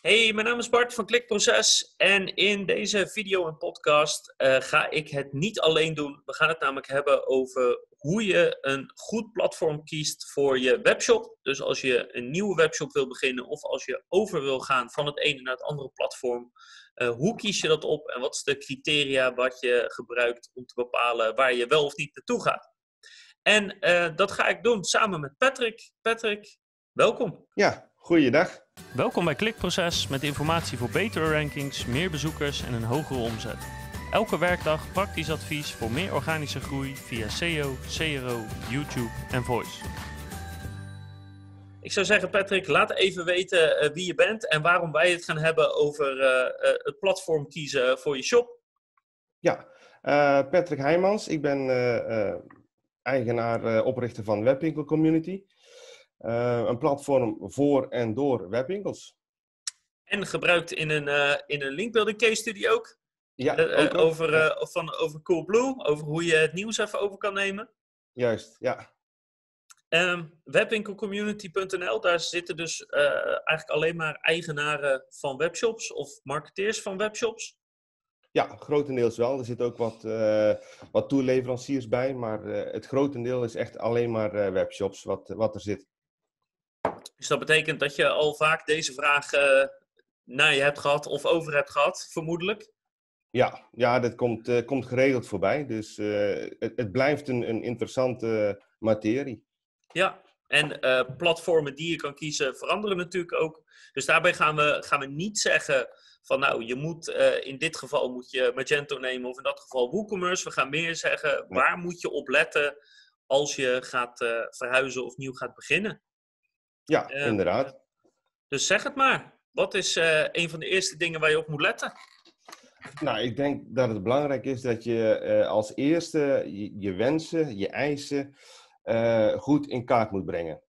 Hey, mijn naam is Bart van Klikproces en in deze video en podcast uh, ga ik het niet alleen doen. We gaan het namelijk hebben over hoe je een goed platform kiest voor je webshop. Dus als je een nieuwe webshop wil beginnen of als je over wil gaan van het ene naar het andere platform, uh, hoe kies je dat op en wat is de criteria wat je gebruikt om te bepalen waar je wel of niet naartoe gaat? En uh, dat ga ik doen samen met Patrick. Patrick, welkom. Ja, goeiedag. Welkom bij Klikproces met informatie voor betere rankings, meer bezoekers en een hogere omzet. Elke werkdag praktisch advies voor meer organische groei via SEO, CRO, YouTube en Voice. Ik zou zeggen, Patrick, laat even weten uh, wie je bent en waarom wij het gaan hebben over uh, uh, het platform kiezen voor je shop. Ja, Patrick Heijmans. Ik ben eigenaar, oprichter van Webwinkel Community. Uh, een platform voor en door webwinkels. En gebruikt in een, uh, in een linkbuilding case study ook? Ja, uh, ook over, ja. van, over Coolblue, over hoe je het nieuws even over kan nemen. Juist, ja. Um, webwinkelcommunity.nl, daar zitten dus eigenlijk alleen maar eigenaren van webshops of marketeers van webshops. Ja, grotendeels wel. Er zitten ook wat, wat toeleveranciers bij, maar het grotendeel is echt alleen maar webshops wat, wat er zit. Dus dat betekent dat je al vaak deze vraag uh, naar je hebt gehad of over hebt gehad, vermoedelijk? Ja, ja dat komt, uh, komt geregeld voorbij. Dus uh, het, het, blijft een, een interessante materie. Ja, en platformen die je kan kiezen veranderen natuurlijk ook. Dus daarbij gaan we, gaan we niet zeggen van nou, je moet in dit geval moet je Magento nemen of in dat geval WooCommerce. We gaan meer zeggen waar moet je op letten als je gaat verhuizen of nieuw gaat beginnen. Ja, inderdaad. Dus zeg het maar. Wat is uh, een van de eerste dingen waar je op moet letten? Nou, ik denk dat het belangrijk is dat je uh, als eerste je, je, wensen, je eisen uh, goed in kaart moet brengen.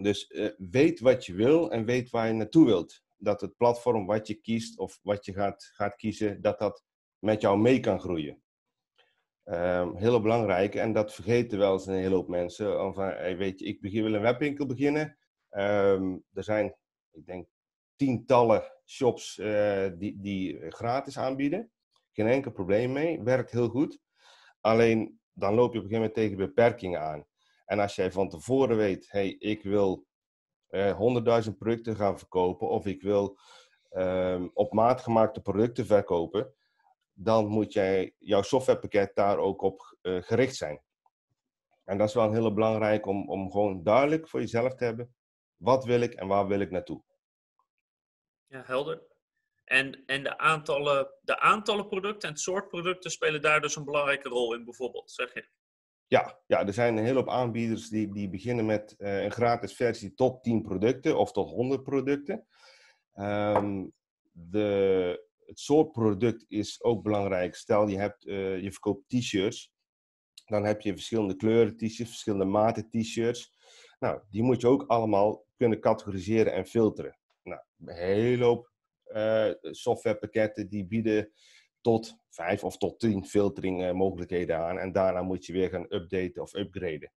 Dus weet wat je wil en weet waar je naartoe wilt. Dat het platform wat je kiest of wat je gaat, gaat kiezen, dat dat met jou mee kan groeien. Um, heel belangrijk, en dat vergeten wel eens een hele hoop mensen. Of, hey, weet je, ik begin, wil een webwinkel beginnen. Um, er zijn, ik denk, tientallen shops uh, die, die gratis aanbieden. Geen enkel probleem mee, werkt heel goed. Alleen dan loop je op een gegeven moment tegen beperkingen aan. En als jij van tevoren weet, hey, ik wil uh, 100.000 producten gaan verkopen of ik wil um, op maat gemaakte producten verkopen, dan moet jij, jouw softwarepakket daar ook op gericht zijn. En dat is wel hele belangrijk om, om gewoon duidelijk voor jezelf te hebben wat wil ik en waar wil ik naartoe? Ja, helder. En, en de, aantallen, de aantallen producten en het soort producten spelen daar dus een belangrijke rol in, bijvoorbeeld, zeg je? Ja, ja er zijn een hele hoop aanbieders die, die beginnen met uh, een gratis versie tot 10 producten of tot 100 producten. Um, de, het soort product is ook belangrijk. Stel je, hebt, uh, je verkoopt t-shirts, dan heb je verschillende kleuren t-shirts, verschillende maten t-shirts. Nou, die moet je ook allemaal kunnen categoriseren en filteren. Nou, een hele hoop uh, softwarepakketten die bieden tot vijf of tot tien filtering mogelijkheden aan. En daarna moet je weer gaan updaten of upgraden.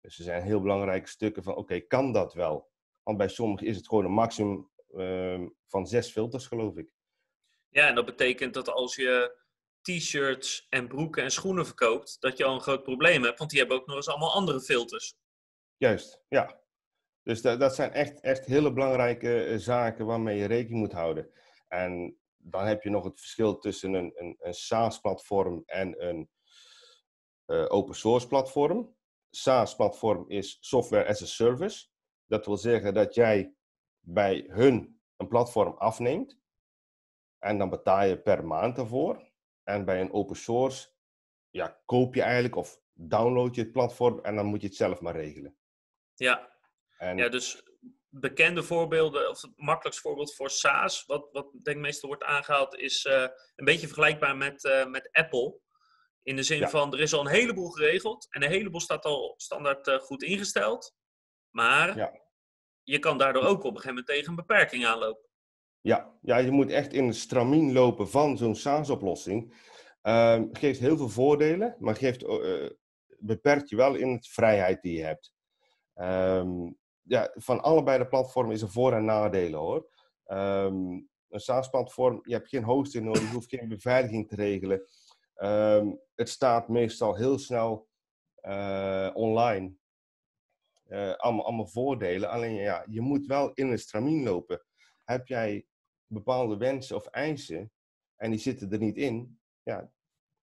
Dus er zijn heel belangrijke stukken van, oké, kan dat wel? Want bij sommigen is het gewoon een maximum uh, van zes filters, geloof ik. Ja, en dat betekent dat als je t-shirts en broeken en schoenen verkoopt, dat je al een groot probleem hebt, want die hebben ook nog eens allemaal andere filters. Juist, ja. Dus dat, dat zijn echt, echt hele belangrijke uh, zaken waarmee je rekening moet houden. En dan heb je nog het verschil tussen een, een, een SaaS-platform en een uh, open source platform. SaaS-platform is software as a service. Dat wil zeggen dat jij bij hun een platform afneemt. En dan betaal je per maand ervoor. En bij een open source ja, koop je eigenlijk of download je het platform en dan moet je het zelf maar regelen. Ja, en... ja dus bekende voorbeelden, of het makkelijkste voorbeeld voor SaaS, wat, wat denk ik meestal wordt aangehaald, is uh, een beetje vergelijkbaar met, uh, met Apple. In de zin ja. van, er is al een heleboel geregeld en een heleboel staat al standaard uh, goed ingesteld. Maar ja. je kan daardoor ook op een gegeven moment tegen een beperking aanlopen. Ja, ja je moet echt in een stramien lopen van zo'n SaaS-oplossing. Ehm, geeft heel veel voordelen, maar geeft, beperkt je wel in de vrijheid die je hebt. Um, ja, van allebei de platformen is er voor- en nadelen hoor. Ehm, een SaaS-platform, je hebt geen hosting nodig, je hoeft geen beveiliging te regelen. Ehm, het staat meestal heel snel uh, online. Uh, allemaal, allemaal voordelen. Alleen ja, je moet wel in een stramien lopen. Heb jij bepaalde wensen of eisen en die zitten er niet in, ja,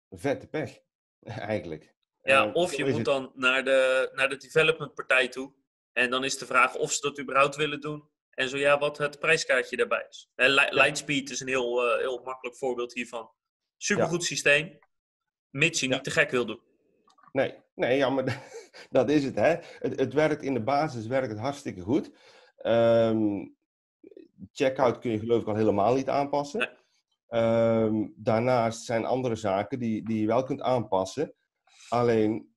vette pech, eigenlijk. Ja, uh, of je moet dan naar de, naar de development partij toe. En dan is de vraag of ze dat überhaupt willen doen. En zo ja, wat het prijskaartje daarbij is. Lightspeed is een heel, heel makkelijk voorbeeld hiervan. Supergoed ja. systeem, mits je niet te gek wil doen. Nee, nee ja, maar dat is het. Hè. Het, het werkt in de basis werkt het hartstikke goed. Um, checkout kun je geloof ik al helemaal niet aanpassen. Um, daarnaast zijn andere zaken die, die je wel kunt aanpassen. Alleen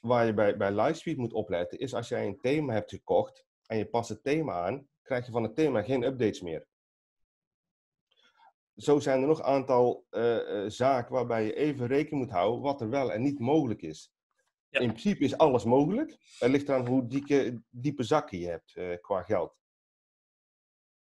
waar je bij, bij Lightspeed moet opletten, is als jij een thema hebt gekocht en je past het thema aan, krijg je van het thema geen updates meer. Zo zijn er nog een aantal uh, zaken waarbij je even rekening moet houden wat er wel en niet mogelijk is. Ja. In principe is alles mogelijk. Het ligt eraan hoe diepe, diepe zakken je hebt uh, qua geld.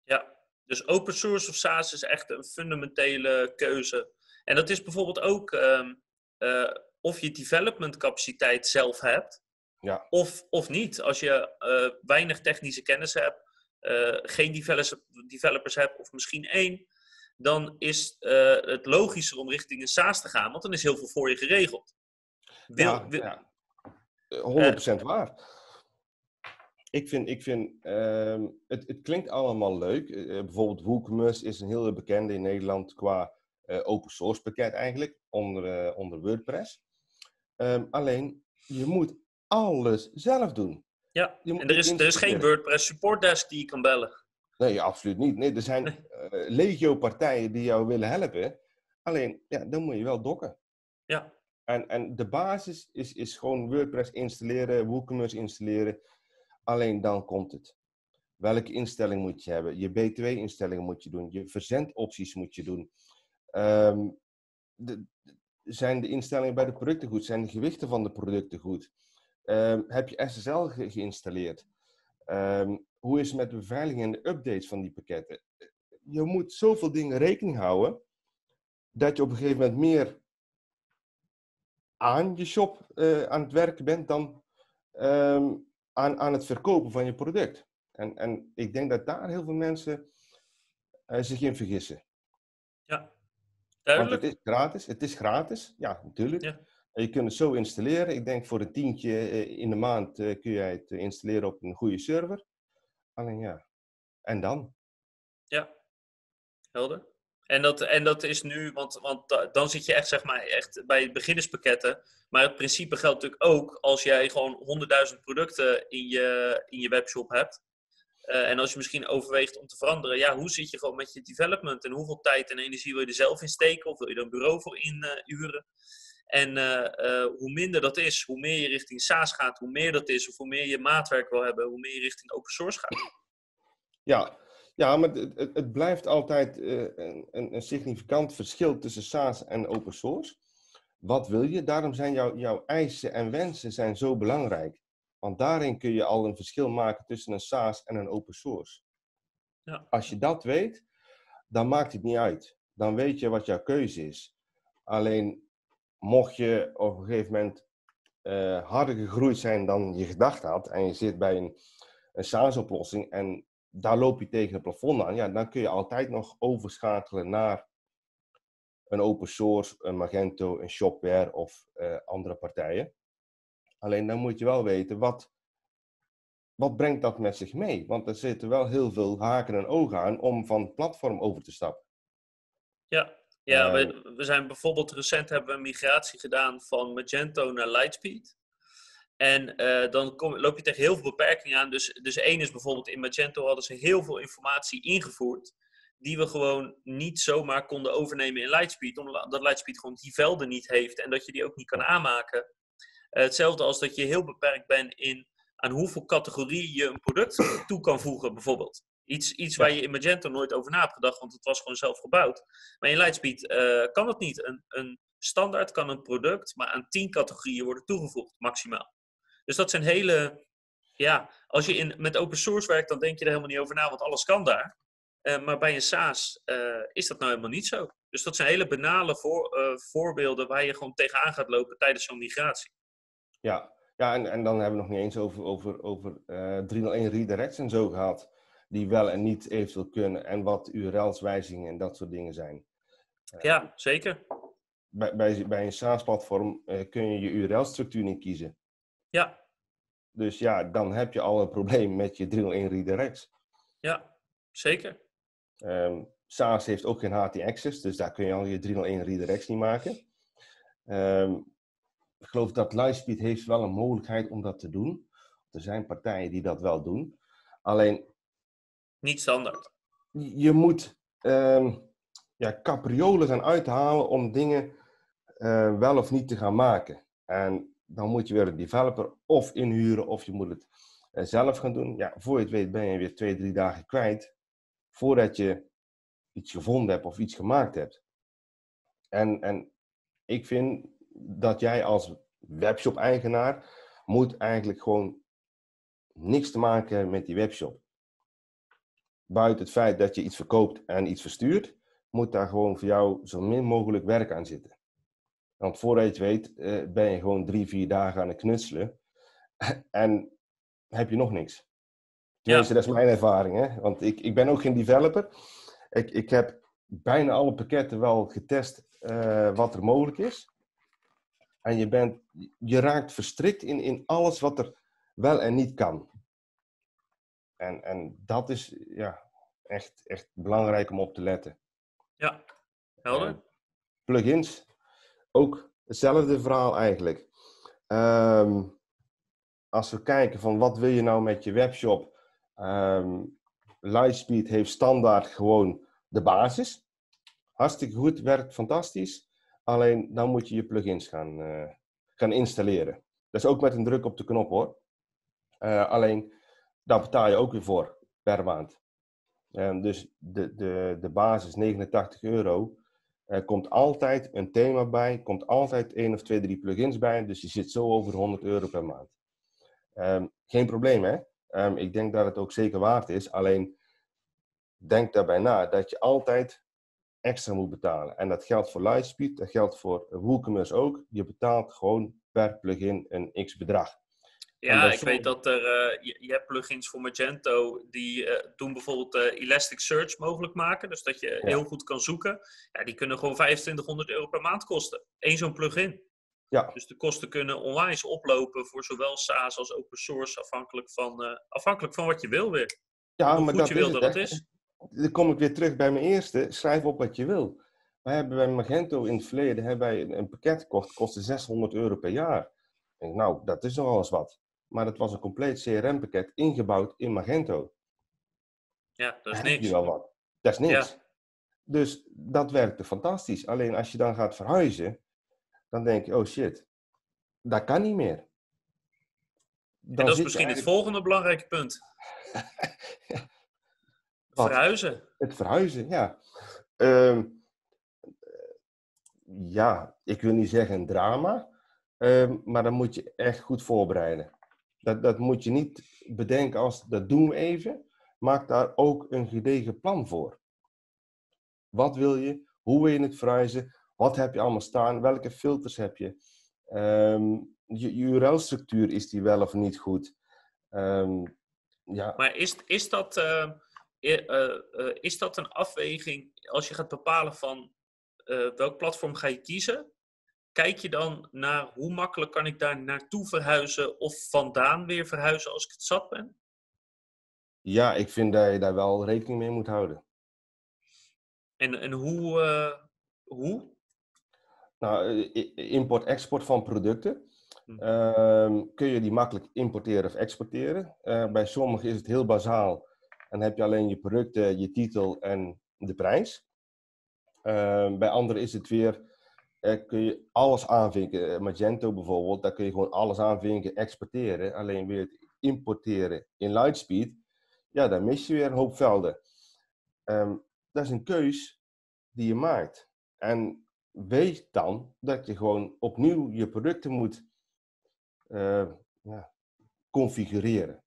Ja, dus open source of SaaS is echt een fundamentele keuze. En dat is bijvoorbeeld ook um, uh, of je development capaciteit zelf hebt, ja. of, of niet. Als je uh, weinig technische kennis hebt, uh, geen developers, developers hebt, of misschien één, dan is het logischer om richting een SaaS te gaan, want dan is heel veel voor je geregeld. Wil, ja, wil, ja. 100% waar ik vind, ik vind uh, het, het klinkt allemaal leuk. Bijvoorbeeld WooCommerce is een heel bekende in Nederland qua open source pakket eigenlijk, onder, onder WordPress. Um, alleen, je moet alles zelf doen. Ja, en er is, er is geen WordPress support desk die je kan bellen. Nee, absoluut niet. Nee, er zijn nee. legio partijen die jou willen helpen. Alleen, ja, dan moet je wel dokken. Ja. En, en de basis is, is gewoon WordPress installeren, WooCommerce installeren Alleen dan komt het. Welke instelling moet je hebben? Je B2-instellingen moet je doen. Je verzendopties moet je doen. Um, de, zijn de instellingen bij de producten goed? Zijn de gewichten van de producten goed? Um, heb je SSL ge geïnstalleerd? Um, hoe is het met de beveiliging en de updates van die pakketten? Je moet zoveel dingen rekening houden dat je op een gegeven moment meer aan je shop uh, aan het werken bent dan aan, aan het verkopen van je product. En, en ik denk dat daar heel veel mensen uh, zich in vergissen. Ja, duidelijk. Want het is gratis. Het is gratis, ja, natuurlijk. Ja. Je kunt het zo installeren. Ik denk voor een tientje eh, in de maand uh, kun jij het installeren op een goede server. Alleen ja, en dan? Ja, helder. En dat, en dat is nu, want, want dan zit je echt, zeg maar, echt bij beginnerspakketten. Maar het principe geldt natuurlijk ook als jij gewoon 100.000 producten in je, in je webshop hebt. Uh, en als je misschien overweegt om te veranderen, ja, hoe zit je gewoon met je development? En hoeveel tijd en energie wil je er zelf in steken? Of wil je er een bureau voor inhuren? Uh, en uh, hoe minder dat is, hoe meer je richting SaaS gaat, hoe meer dat is, of hoe meer je maatwerk wil hebben, hoe meer je richting open source gaat. Ja, ja, maar het, het, blijft altijd een, een, significant verschil tussen SaaS en open source. Wat wil je? Daarom zijn jouw eisen en wensen zijn zo belangrijk. Want daarin kun je al een verschil maken tussen een SaaS en een open source. Ja. Als je dat weet, dan maakt het niet uit. Dan weet je wat jouw keuze is. Alleen mocht je op een gegeven moment uh, harder gegroeid zijn dan je gedacht had en je zit bij een, een SaaS-oplossing en daar loop je tegen het plafond aan, ja, dan kun je altijd nog overschakelen naar een open source, een Magento, een Shopware of uh, andere partijen. Alleen dan moet je wel weten, wat, wat brengt dat met zich mee? Want er zitten wel heel veel haken en ogen aan om van platform over te stappen. Ja, ja uh, we, we zijn bijvoorbeeld recent hebben we een migratie gedaan van Magento naar Lightspeed. En uh, dan kom, loop je tegen heel veel beperkingen aan. Dus, dus één is bijvoorbeeld in Magento hadden ze heel veel informatie ingevoerd. Die we gewoon niet zomaar konden overnemen in Lightspeed. Omdat Lightspeed gewoon die velden niet heeft en dat je die ook niet kan aanmaken. Uh, hetzelfde als dat je heel beperkt bent in aan hoeveel categorieën je een product toe kan voegen, bijvoorbeeld. Iets, iets waar je in Magento nooit over na hebt gedacht, want het was gewoon zelf gebouwd. Maar in Lightspeed uh, kan dat niet. Een, een standaard kan een product maar aan tien categorieën worden toegevoegd, maximaal. Dus dat zijn hele. Ja, als je in, met open source werkt, dan denk je er helemaal niet over na, want alles kan daar. Eh, maar bij een SaaS eh, is dat nou helemaal niet zo. Dus dat zijn hele banale voor, eh, voorbeelden waar je gewoon tegenaan gaat lopen tijdens zo'n migratie. Ja, ja en, en dan hebben we nog niet eens over, over, over 301 redirects en zo gehad. Die wel en niet eventueel kunnen. En wat URL's-wijzigingen en dat soort dingen zijn. ja, zeker. Bij, bij, bij een SaaS-platform kun je je URL-structuur niet kiezen. Ja. Dus ja, dan heb je al een probleem met je 301 redirects. Ja, zeker. Um, SaaS heeft ook geen HT-access, dus daar kun je al je 301 redirects niet maken. Um, ik geloof dat Lightspeed heeft wel een mogelijkheid om dat te doen. Er zijn partijen die dat wel doen. Alleen... Niet standaard. Je moet um, ja, capriolen gaan uithalen om dingen uh, wel of niet te gaan maken. En dan moet je weer een developer of inhuren of je moet het uh, zelf gaan doen. Ja, voor je het weet ben je weer twee, drie dagen kwijt voordat je iets gevonden hebt of iets gemaakt hebt. En, en ik vind dat jij als webshop-eigenaar moet eigenlijk gewoon niks te maken hebben met die webshop. Buiten het feit dat je iets verkoopt en iets verstuurt, moet daar gewoon voor jou zo min mogelijk werk aan zitten. Want voordat je het weet, eh, ben je gewoon drie, vier dagen aan het knutselen en heb je nog niks. Tenminste, dat is mijn ervaring. Hè? Want ik, ik ben ook geen developer. Ik, ik heb bijna alle pakketten wel getest uh, wat er mogelijk is. En je, bent, je raakt verstrikt in, in alles wat er wel en niet kan. En, en dat is ja, echt, echt belangrijk om op te letten. Ja, helder. Plugins, ook hetzelfde verhaal eigenlijk. Um, als we kijken van wat wil je nou met je webshop, Um, Lightspeed heeft standaard gewoon de basis. Hartstikke goed, werkt fantastisch. Alleen dan moet je je plugins gaan, uh, gaan installeren. Dat is ook met een druk op de knop hoor. Uh, alleen daar betaal je ook weer voor per maand. Um, dus de, de, de basis 89 euro. Er komt altijd een thema bij, komt altijd één of twee, drie plugins bij. Dus je zit zo over 100 euro per maand. Um, geen probleem hè. Um, ik denk dat het ook zeker waard is. Alleen denk daarbij na dat je altijd extra moet betalen. En dat geldt voor Lightspeed, dat geldt voor WooCommerce ook. Je betaalt gewoon per plugin een x bedrag. Ja, ik weet dat er, uh, je, je, hebt plugins voor Magento die uh, doen bijvoorbeeld uh, Elasticsearch mogelijk maken. Dus dat je heel goed kan zoeken. Ja, die kunnen gewoon 2500 euro per maand kosten. Eén zo'n plugin. Ja. Dus de kosten kunnen onwijs oplopen voor zowel SaaS als open source, afhankelijk van, afhankelijk van wat je wil weer. Ja, Hoe maar dat je wil dat het is. Dan kom ik weer terug bij mijn eerste. Schrijf op wat je wil. Wij hebben bij Magento in het verleden hebben wij een, pakket gekocht, kostte 600 euro per jaar. En nou, dat is nogal eens wat. Maar het was een compleet CRM-pakket ingebouwd in Magento. Ja, dat is niks. wel wat. Dat is niks. Ja. Dus dat werkte fantastisch. Alleen als je dan gaat verhuizen, dan denk je, oh shit, dat kan niet meer. Dan dat is misschien het volgende belangrijke punt. verhuizen. Het verhuizen, ja. Um, ja, ik wil niet zeggen een drama, um, maar dan moet je echt goed voorbereiden. Dat, dat moet je niet bedenken als dat doen we even. Maak daar ook een gedegen plan voor. Wat wil je? Hoe wil je het verhuizen? Wat heb je allemaal staan? Welke filters heb je? Um, je, URL-structuur, is die wel of niet goed? Ja. Maar is, is, dat, uh, is dat een afweging als je gaat bepalen van welk platform ga je kiezen? Kijk je dan naar hoe makkelijk kan ik daar naartoe verhuizen of vandaan weer verhuizen als ik het zat ben? Ja, ik vind dat je daar wel rekening mee moet houden. En, en hoe, hoe? Nou, import-export van producten. Uh, kun je die makkelijk importeren of exporteren. Uh, bij sommigen is het heel bazaal. Dan heb je alleen je producten, je titel en de prijs. Uh, bij anderen is het weer, uh, kun je alles aanvinken. Magento bijvoorbeeld, daar kun je gewoon alles aanvinken, exporteren. Alleen weer het importeren in Lightspeed, ja, dan mis je weer een hoop velden. Um, dat is een keus die je maakt. En weet dan dat je gewoon opnieuw je producten moet uh, ja, configureren.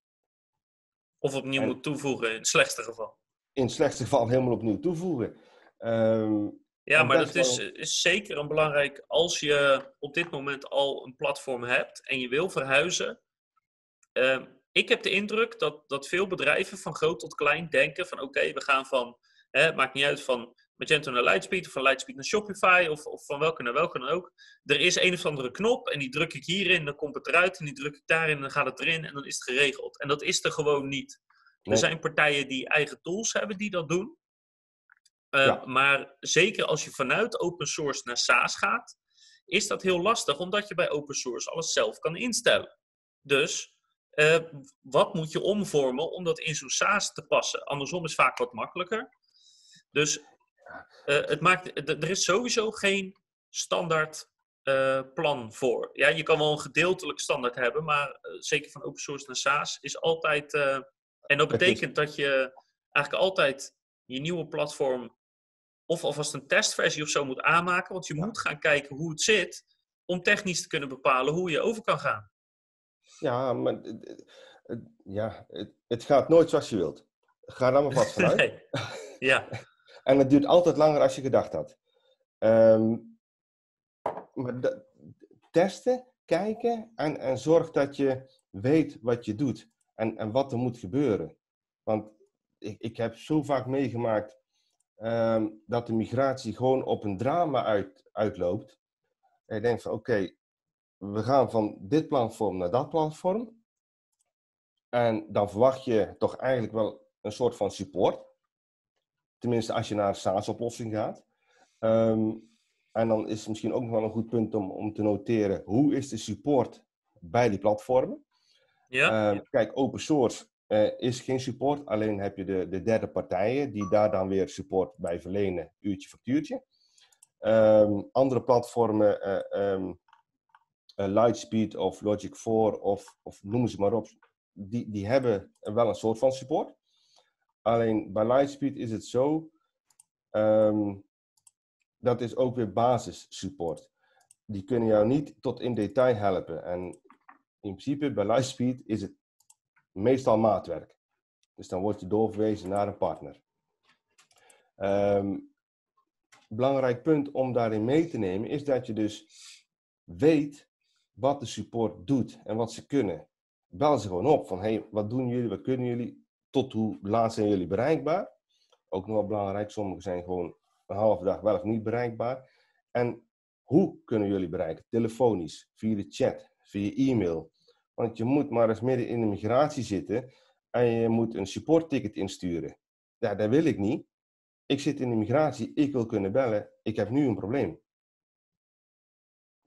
Of opnieuw moet toevoegen in het slechtste geval. in het slechtste geval helemaal opnieuw toevoegen. Ehm, ja, maar dat is is, zeker een belangrijk als je op dit moment al een platform hebt en je wil verhuizen. Ehm, ik heb de indruk dat, dat veel bedrijven van groot tot klein denken van oké, we gaan van, hè, het maakt niet uit van Magento naar Lightspeed of van Lightspeed naar Shopify of, of van welke naar welke dan ook. Er is een of andere knop en die druk ik hierin, dan komt het eruit en die druk ik daarin en dan gaat het erin en dan is het geregeld. En dat is er gewoon niet. Nee. Er zijn partijen die eigen tools hebben die dat doen. Uh, Ja. Maar zeker als je vanuit open source naar SaaS gaat, is dat heel lastig, omdat je bij open source alles zelf kan instellen. Dus uh, wat moet je omvormen om dat in zo'n SaaS te passen? Andersom is vaak wat makkelijker. Dus uh, het maakt, er is sowieso geen standaard uh, plan voor. Ja, je kan wel een gedeeltelijk standaard hebben, maar uh, zeker van open source naar SaaS is altijd. En dat betekent dat je eigenlijk altijd je nieuwe platform of alvast een testversie of zo moet aanmaken, want je moet gaan kijken hoe het zit om technisch te kunnen bepalen hoe je over kan gaan. Ja, maar ja, het, het gaat nooit zoals je wilt. Ga daar maar vast vanuit. nee. Ja. en het duurt altijd langer als je gedacht had. Um, maar testen, kijken en, en zorg dat je weet wat je doet en, en wat er moet gebeuren. Want ik, ik heb zo vaak meegemaakt um, dat de migratie gewoon op een drama uit, uitloopt. En je denkt van oké, we gaan van dit platform naar dat platform. En dan verwacht je toch eigenlijk wel een soort van support. Tenminste, als je naar een SaaS-oplossing gaat. Um, en dan is het misschien ook nog wel een goed punt om, om te noteren, hoe is de support bij die platformen? Ja. Uh, kijk, open source uh, is geen support, alleen heb je de, de derde partijen die daar dan weer support bij verlenen, uurtje factuurtje. Um, andere platformen, uh, um, Lightspeed of Logic 4 of, of noem ze maar op, die, die hebben wel een soort van support. Alleen bij Lightspeed is het zo, um, dat is ook weer basis support. Die kunnen jou niet tot in detail helpen. En in principe bij Lightspeed is het meestal maatwerk. Dus dan word je doorverwezen naar een partner. Um, belangrijk punt om daarin mee te nemen is dat je dus weet wat de support doet en wat ze kunnen. Bel ze gewoon op van hey, wat doen jullie, wat kunnen jullie, tot hoe laat zijn jullie bereikbaar. Ook nog wel belangrijk, sommigen zijn gewoon een halve dag wel of niet bereikbaar. En hoe kunnen jullie bereiken? Telefonisch, via de chat, via e-mail. Want je moet maar eens midden in de migratie zitten en je moet een supportticket insturen. Ja, dat wil ik niet. Ik zit in de migratie, ik wil kunnen bellen, ik heb nu een probleem.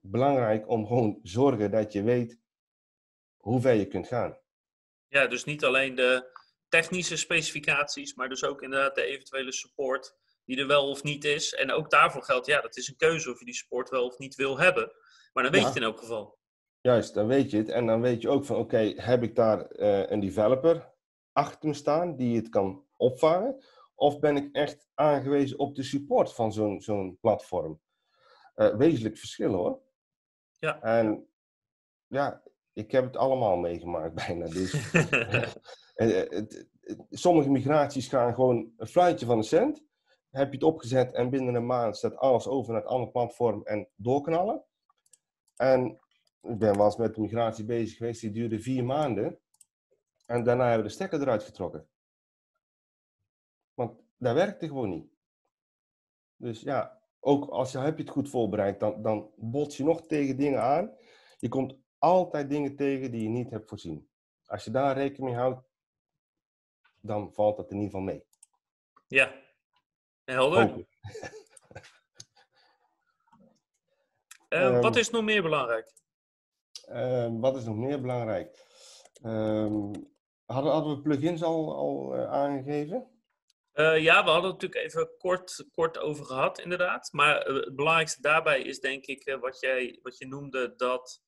Belangrijk om gewoon zorgen dat je weet hoe ver je kunt gaan. Ja, dus niet alleen de technische specificaties, maar dus ook inderdaad de eventuele support die er wel of niet is. En ook daarvoor geldt, ja, dat is een keuze of je die support wel of niet wil hebben. Maar dan weet Ja. je het in elk geval. Juist, dan weet je het. En dan weet je ook van, oké, heb ik daar uh, een developer achter me staan die het kan opvangen? Of ben ik echt aangewezen op de support van zo'n zo'n platform? Uh, wezenlijk verschil hoor. Ja. En ja, ik heb het allemaal meegemaakt bijna. Dus, sommige migraties gaan gewoon een fluitje van een cent. Heb je het opgezet en binnen een maand staat alles over naar het andere platform en doorknallen. En ik ben wel eens met de migratie bezig geweest, die duurde vier maanden. En daarna hebben we de stekker eruit getrokken. Want dat werkte gewoon niet. Dus ja, ook als je, heb je het goed voorbereid, dan, dan bots je nog tegen dingen aan. Je komt altijd dingen tegen die je niet hebt voorzien. Als je daar rekening mee houdt, dan valt dat in ieder geval mee. Ja, helder. Uh, Um, wat is nog meer belangrijk? Uh, wat is nog meer belangrijk? Um, hadden, hadden we plugins al, al uh, aangegeven? Uh, ja, we hadden het natuurlijk even kort, kort over gehad, inderdaad. Maar het belangrijkste daarbij is denk ik wat, jij, wat je noemde, dat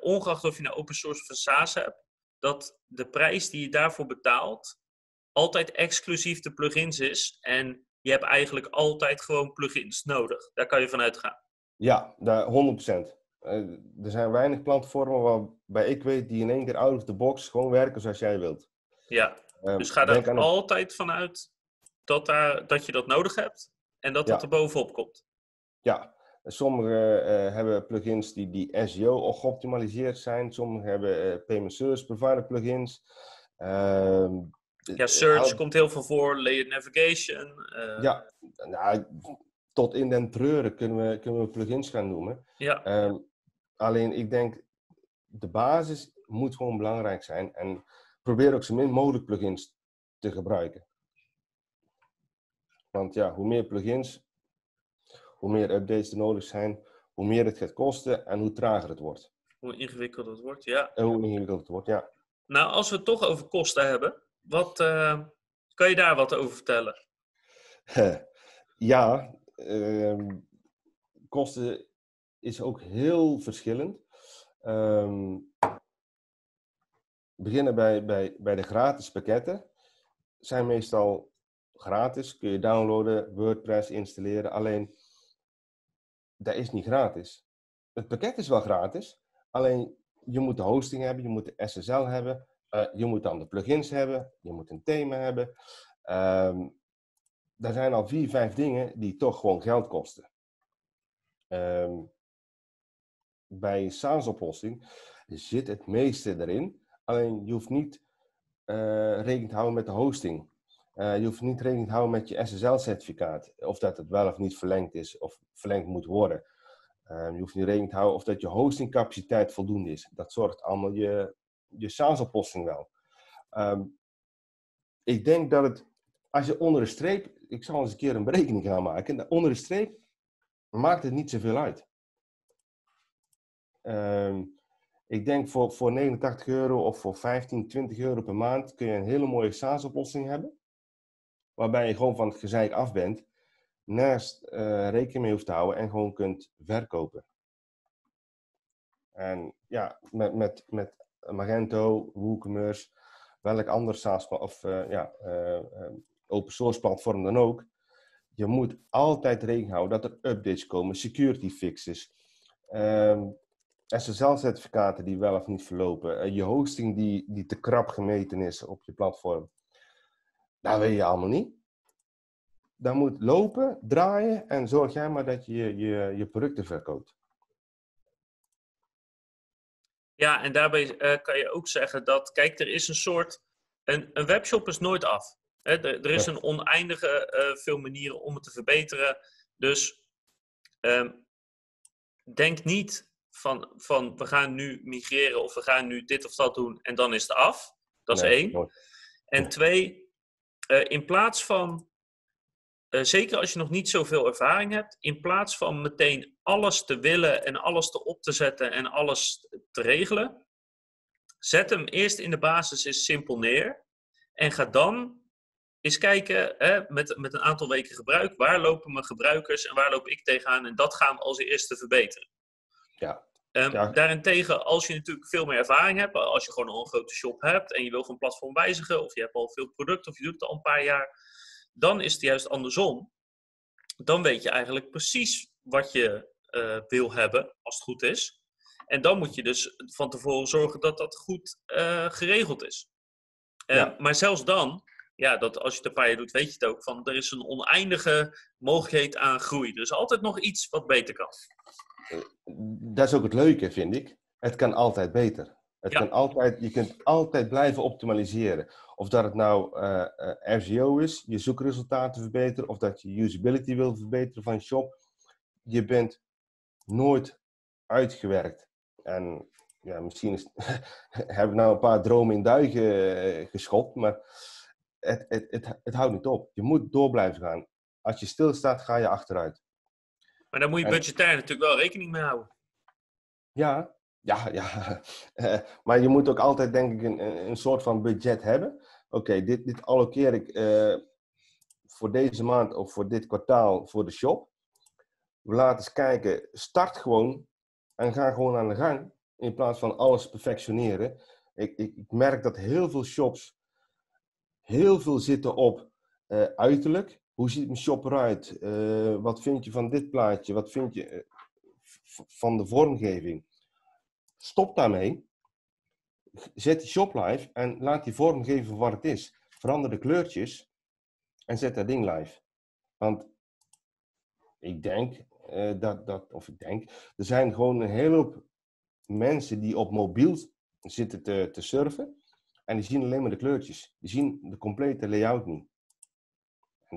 ongeacht of je nou open source of SaaS hebt, dat de prijs die je daarvoor betaalt altijd exclusief de plugins is. En je hebt eigenlijk altijd gewoon plugins nodig. Daar kan je vanuit gaan. Ja, daar, 100%. er zijn weinig platformen waarbij ik weet die in één keer out of the box gewoon werken zoals jij wilt. Ja. Ehm, dus ga er altijd vanuit dat, daar, dat je dat nodig hebt en dat Ja. dat er bovenop komt. Ja, sommige eh, hebben plugins die, die SEO al geoptimaliseerd zijn. Sommige hebben eh, payment service provider plugins. Ehm, Ja, eh, search hou- komt heel veel voor, layered navigation. Ja, nou, tot in den treuren kunnen we, kunnen we plugins gaan noemen. ja. Ehm, alleen ik denk, de basis moet gewoon belangrijk zijn. En probeer ook zo min mogelijk plugins te gebruiken. Want ja, hoe meer plugins, hoe meer updates er nodig zijn, hoe meer het gaat kosten en hoe trager het wordt. Hoe ingewikkeld het wordt, ja. En hoe ingewikkeld het wordt, ja. Nou, als we het toch over kosten hebben, wat, eh, kan je daar wat over vertellen? ja, ehm, kosten is ook heel verschillend. Ehm, beginnen bij, bij, bij de gratis pakketten. Zijn meestal gratis, kun je downloaden, WordPress installeren. Alleen, dat is niet gratis. Het pakket is wel gratis, alleen je moet de hosting hebben, je moet de SSL hebben, eh, je moet dan de plugins hebben, je moet een thema hebben. Ehm er zijn al vier, vijf dingen die toch gewoon geld kosten. Ehm, bij SaaS-oplossing zit het meeste erin. Alleen je hoeft niet eh, rekening te houden met de hosting. Eh, je hoeft niet rekening te houden met je SSL-certificaat. Of dat het wel of niet verlengd is of verlengd moet worden. Ehm, je hoeft niet rekening te houden of dat je hostingcapaciteit voldoende is. Dat zorgt allemaal je, je SaaS-oplossing wel. Ehm, ik denk dat het, als je onder de streep, ik zal eens een keer een berekening gaan maken. Onder de streep maakt het niet zoveel uit. Ehm, ik denk voor, voor 89 euro of voor 15, 20 euro per maand kun je een hele mooie SaaS-oplossing hebben. Waarbij je gewoon van het gezeik af bent, naast eh, rekening mee hoeft te houden en gewoon kunt verkopen. En ja, met, met, met Magento, WooCommerce, welk ander SaaS of eh, ja, eh, open source platform dan ook. Je moet altijd rekening houden dat er updates komen, security fixes, ehm, SSL-certificaten die wel of niet verlopen, je hosting die, die te krap gemeten is op je platform. Dat weet je allemaal niet. Dat moet lopen, draaien en zorg jij maar dat je je, je producten verkoopt. Ja, en daarbij eh, kan je ook zeggen dat, kijk, er is een soort, een, een webshop is nooit af. Hè, er, er is een oneindige eh, veel manieren om het te verbeteren. Dus ehm, denk niet van, van we gaan nu migreren of we gaan nu dit of dat doen en dan is het af. Dat is Nee, één. nooit. En twee, eh, in plaats van, eh, zeker als je nog niet zoveel ervaring hebt, in plaats van meteen alles te willen en alles te op te zetten en alles te regelen, zet hem eerst in de basis eens simpel neer en ga dan eens kijken hè, met, met een aantal weken gebruik, waar lopen mijn gebruikers en waar loop ik tegenaan en dat gaan we als eerste verbeteren. Ja. Ehm, Ja. Daarentegen, als je natuurlijk veel meer ervaring hebt, als je gewoon al een grote shop hebt en je wil van platform wijzigen, of je hebt al veel producten of je doet het al een paar jaar, dan is het juist andersom. Dan weet je eigenlijk precies wat je eh, wil hebben, als het goed is. En dan moet je dus van tevoren zorgen dat dat goed eh, geregeld is. Eh, Ja. Maar zelfs dan, ja, dat als je het een paar jaar doet, weet je het ook, van er is een oneindige mogelijkheid aan groei. Er is altijd nog iets wat beter kan. Dat is ook het leuke, vind ik. Het kan altijd beter. Het Ja. kan altijd, je kunt altijd blijven optimaliseren. Of dat het nou eh, eh, RCO is, je zoekresultaten verbeteren, of dat je usability wil verbeteren van je shop. Je bent nooit uitgewerkt. En ja, misschien is, hebben we nou een paar dromen in duigen eh, geschopt, maar het, het, het, het houdt niet op. Je moet door blijven gaan. Als je stilstaat, ga je achteruit. Maar daar moet je budgetair natuurlijk wel rekening mee houden. Ja, ja, ja. Eh, maar je moet ook altijd, denk ik, een, een soort van budget hebben. Oké, dit, dit allokeer ik eh, voor deze maand of voor dit kwartaal voor de shop. We laten eens kijken, start gewoon en ga gewoon aan de gang. In plaats van alles perfectioneren. Ik, ik, ik merk dat heel veel shops heel veel zitten op eh, uiterlijk. Hoe ziet mijn shop eruit? Eh, wat vind je van dit plaatje? Wat vind je eh, van de vormgeving? Stop daarmee. Zet die shop live en laat die vormgeven wat het is. verander de kleurtjes en zet dat ding live. Want ik denk uh, dat, dat, of ik denk, er zijn gewoon een hele hoop mensen die op mobiel zitten te, te surfen en die zien alleen maar de kleurtjes. Die zien de complete layout niet.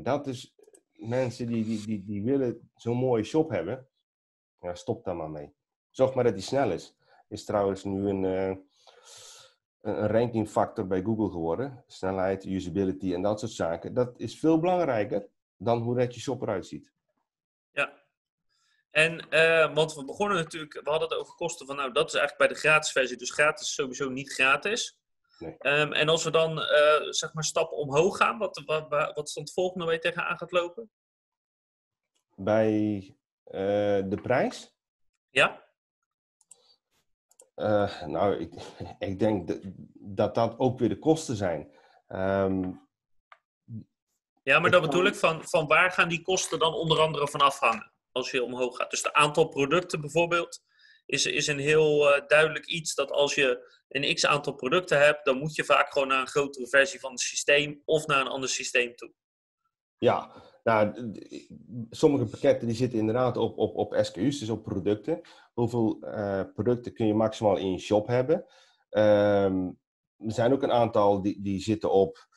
Dat is mensen die, die, die, die willen zo'n mooie shop hebben. Ja, stop daar maar mee. Zorg maar dat die snel is. Is trouwens nu een, uh, een rankingfactor bij Google geworden. Snelheid, usability en dat soort zaken. Dat is veel belangrijker dan hoe net je shop eruit ziet. Ja. En, uh, want we begonnen natuurlijk, we hadden het over kosten van, nou, dat is eigenlijk bij de gratis versie. Dus gratis is sowieso niet gratis. Nee. Um, en als we dan, uh, zeg maar, stappen omhoog gaan, wat, wat, wat het volgende je tegenaan gaat lopen? Bij uh, de prijs? Ja. Uh, nou, ik, ik denk dat, dat, dat ook weer de kosten zijn. Um, ja, maar dat bedoel ik, van, van waar gaan die kosten dan onder andere van afhangen als je omhoog gaat? Dus de aantal producten bijvoorbeeld is, is een heel uh, duidelijk iets dat als je een x aantal producten hebt, dan moet je vaak gewoon naar een grotere versie van het systeem of naar een ander systeem toe. Ja, nou, sommige pakketten die zitten inderdaad op, op, op SKU's, dus op producten. Hoeveel uh, producten kun je maximaal in je shop hebben? Um, er zijn ook een aantal die, die zitten op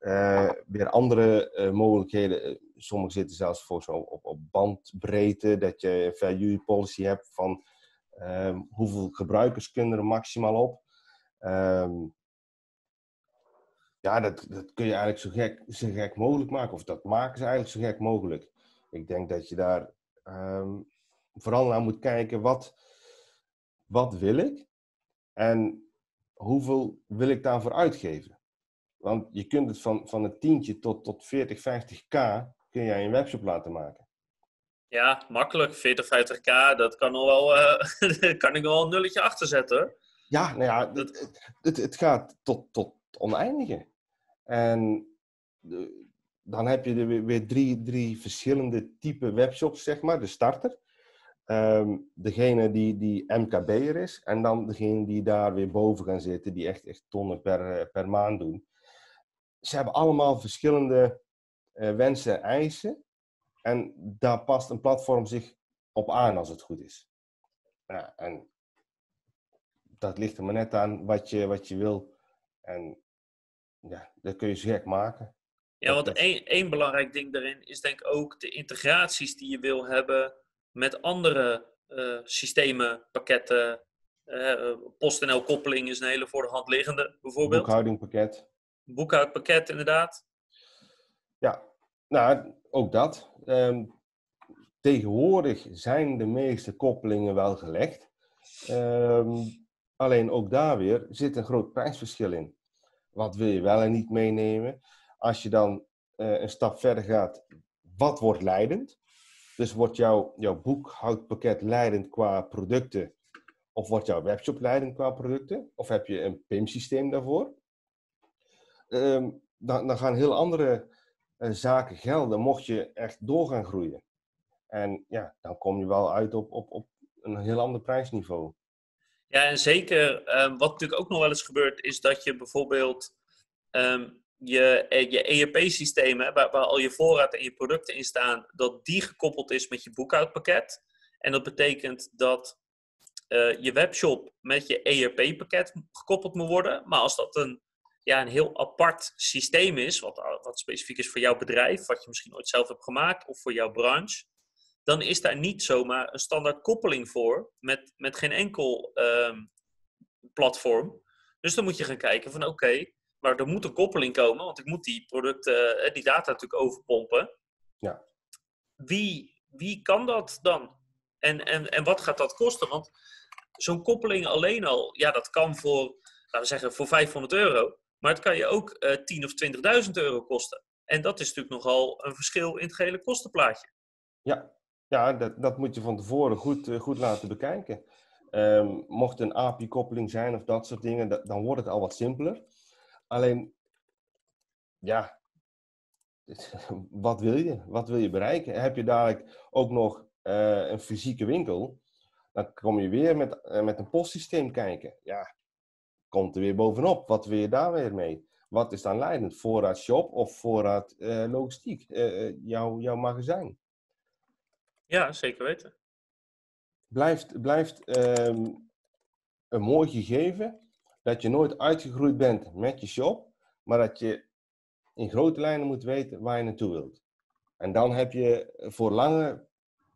uh, weer andere uh, mogelijkheden. Sommige zitten zelfs voor zo op, op bandbreedte, dat je value policy hebt van um, hoeveel gebruikers kunnen er maximaal op. Um, ja, dat, dat kun je eigenlijk zo gek, zo gek mogelijk maken. Of dat maken ze eigenlijk zo gek mogelijk. Ik denk dat je daar um, vooral naar moet kijken, wat, wat wil ik? En hoeveel wil ik daarvoor uitgeven? Want je kunt het van, van een tientje tot, tot 40, 50k kun jij een webshop laten maken. Ja, makkelijk. 40, 50k, dat kan, nog wel, uh, kan ik nog wel een nulletje achter zetten hoor. Ja, nou ja, het, het, het gaat tot, tot oneindige. En dan heb je er weer drie, drie verschillende type webshops, zeg maar. De starter, um, degene die, die MKB'er is en dan degene die daar weer boven gaan zitten, die echt, echt tonnen per, per maand doen. Ze hebben allemaal verschillende uh, wensen en eisen. En daar past een platform zich op aan als het goed is. Ja, en dat ligt er maar net aan wat je, wat je wil. En ja, dat kun je gek maken. Ja, want één, één belangrijk ding daarin is denk ik ook de integraties die je wil hebben met andere uh, systemen, pakketten. Uh, PostNL-koppeling is een hele voor de hand liggende, bijvoorbeeld. Boekhoudingpakket. Boekhoudpakket, inderdaad. Ja, nou, ook dat. Um, tegenwoordig zijn de meeste koppelingen wel gelegd. Um, alleen ook daar weer zit een groot prijsverschil in. Wat wil je wel en niet meenemen? Als je dan uh, een stap verder gaat, wat wordt leidend? Dus wordt jouw, jouw boekhoudpakket leidend qua producten? Of wordt jouw webshop leidend qua producten? Of heb je een PIM-systeem daarvoor? Um, dan, dan, gaan heel andere zaken gelden, mocht je echt door gaan groeien. En ja, dan kom je wel uit op, op, op een heel ander prijsniveau. Ja, en zeker um, wat natuurlijk ook nog wel eens gebeurt, is dat je bijvoorbeeld um, je, eh, je ERP-systemen, waar, waar, al je voorraad en je producten in staan, dat die gekoppeld is met je boekhoudpakket. En dat betekent dat uh, je webshop met je ERP-pakket gekoppeld moet worden. Maar als dat een, ja, een heel apart systeem is, wat, wat specifiek is voor jouw bedrijf, wat je misschien ooit zelf hebt gemaakt, of voor jouw branche, dan is daar niet zomaar een standaard koppeling voor met, met geen enkel um, platform. Dus dan moet je gaan kijken van oké, maar er moet een koppeling komen, want ik moet die producten, eh, die data natuurlijk overpompen. Ja. Wie, wie kan dat dan? En, en, en wat gaat dat kosten? Want zo'n koppeling alleen al, ja, dat kan voor, laten we zeggen, voor 500 euro. Maar het kan je ook uh, 10 of 20.000 euro kosten. En dat is natuurlijk nogal een verschil in het gehele kostenplaatje. Ja, ja, dat, dat moet je van tevoren goed, uh, goed laten bekijken. Um, mocht een API-koppeling zijn of dat soort dingen, dan wordt het al wat simpeler. Alleen, ja, wat wil je? Wat wil je bereiken? Heb je dadelijk ook nog uh, een fysieke winkel? Dan kom je weer met, met een postsysteem kijken. Ja, komt er weer bovenop. Wat wil je daar weer mee? wat is dan leidend? Voorraad shop of voorraad uh, logistiek? jouw, jouw magazijn? Ja, zeker weten. Blijft, blijft ehm, een mooi gegeven dat je nooit uitgegroeid bent met je shop, maar dat je in grote lijnen moet weten waar je naartoe wilt. En dan heb je voor lange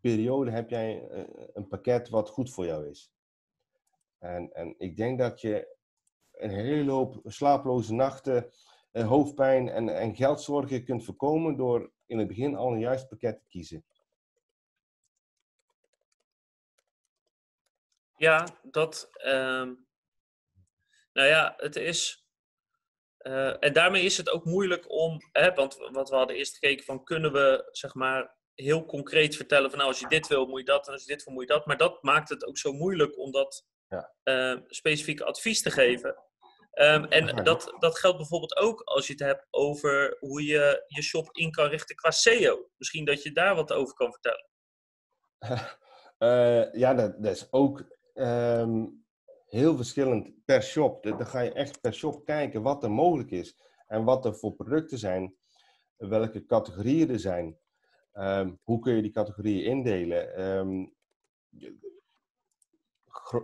periode heb jij een pakket wat goed voor jou is. En, en ik denk dat je een hele hoop slaaploze nachten, eh, hoofdpijn en, en geldzorgen kunt voorkomen door in het begin al een juist pakket te kiezen. Ja, dat. Uh, nou ja, het is. Uh, en daarmee is het ook moeilijk om. Hè, want wat we hadden eerst gekeken van kunnen we zeg maar heel concreet vertellen van nou als je dit wil moet je dat en als je dit wil moet je dat. Maar dat maakt het ook zo moeilijk om dat ja. uh, specifieke advies te geven. Um, en dat, dat geldt bijvoorbeeld ook als je het hebt over hoe je je shop in kan richten qua SEO. Misschien dat je daar wat over kan vertellen. Uh, ja, dat, dat, is ook um, heel verschillend per shop. Dan ga je echt per shop kijken wat er mogelijk is. En wat er voor producten zijn. Welke categorieën er zijn. Um, hoe kun je die categorieën indelen?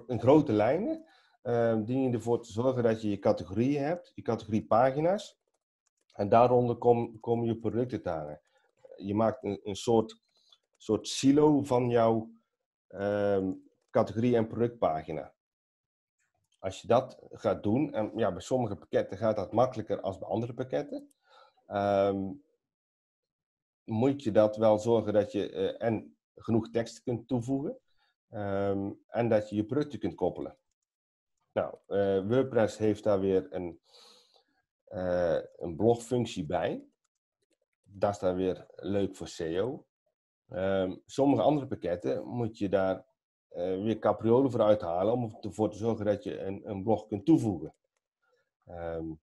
in grote lijnen um, dien je ervoor te zorgen dat je je categorieën hebt, je categorie pagina's. En daaronder kom, komen je producten te. Je maakt een, een soort, soort silo van jouw um, categorie- en productpagina. Als je dat gaat doen, en ja, bij sommige pakketten gaat dat makkelijker als bij andere pakketten. Um, moet je dat wel zorgen dat je uh, en genoeg tekst kunt toevoegen. En dat je je producten kunt koppelen. Nou, uh, WordPress heeft daar weer een, uh, een blogfunctie bij. Dat is daar weer leuk voor SEO. Ehm, sommige andere pakketten moet je daar uh, weer capriolen voor uithalen om ervoor te zorgen dat je een, een blog kunt toevoegen. Um,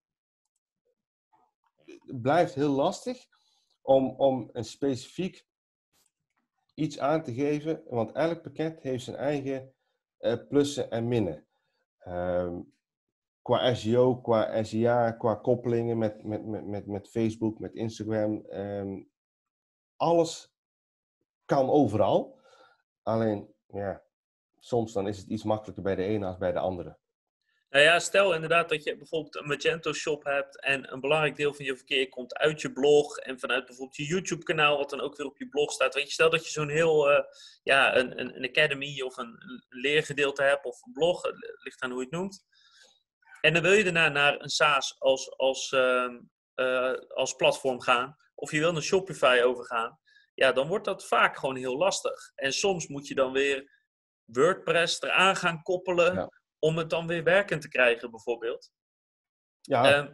het blijft heel lastig om, om een specifiek iets aan te geven, want elk pakket heeft zijn eigen uh, plussen en minnen. Um, qua SEO, qua SEA, qua koppelingen met, met, met, met, met Facebook, met Instagram. Um, alles kan overal. Alleen, ja, soms dan is het iets makkelijker bij de ene als bij de andere. Nou ja, stel inderdaad dat je bijvoorbeeld een Magento shop hebt en een belangrijk deel van je verkeer komt uit je blog en vanuit bijvoorbeeld je YouTube kanaal, wat dan ook weer op je blog staat. Weet je, stel dat je zo'n heel, uh, ja, een, een, een, academy of een leergedeelte hebt of een blog, ligt aan hoe je het noemt. En dan wil je daarna naar een SaaS als, als, uh, uh, als platform gaan, of je wil naar Shopify overgaan, ja, dan wordt dat vaak gewoon heel lastig. En soms moet je dan weer WordPress eraan gaan koppelen. Om het dan weer werkend te krijgen, bijvoorbeeld. Ja. Ehm,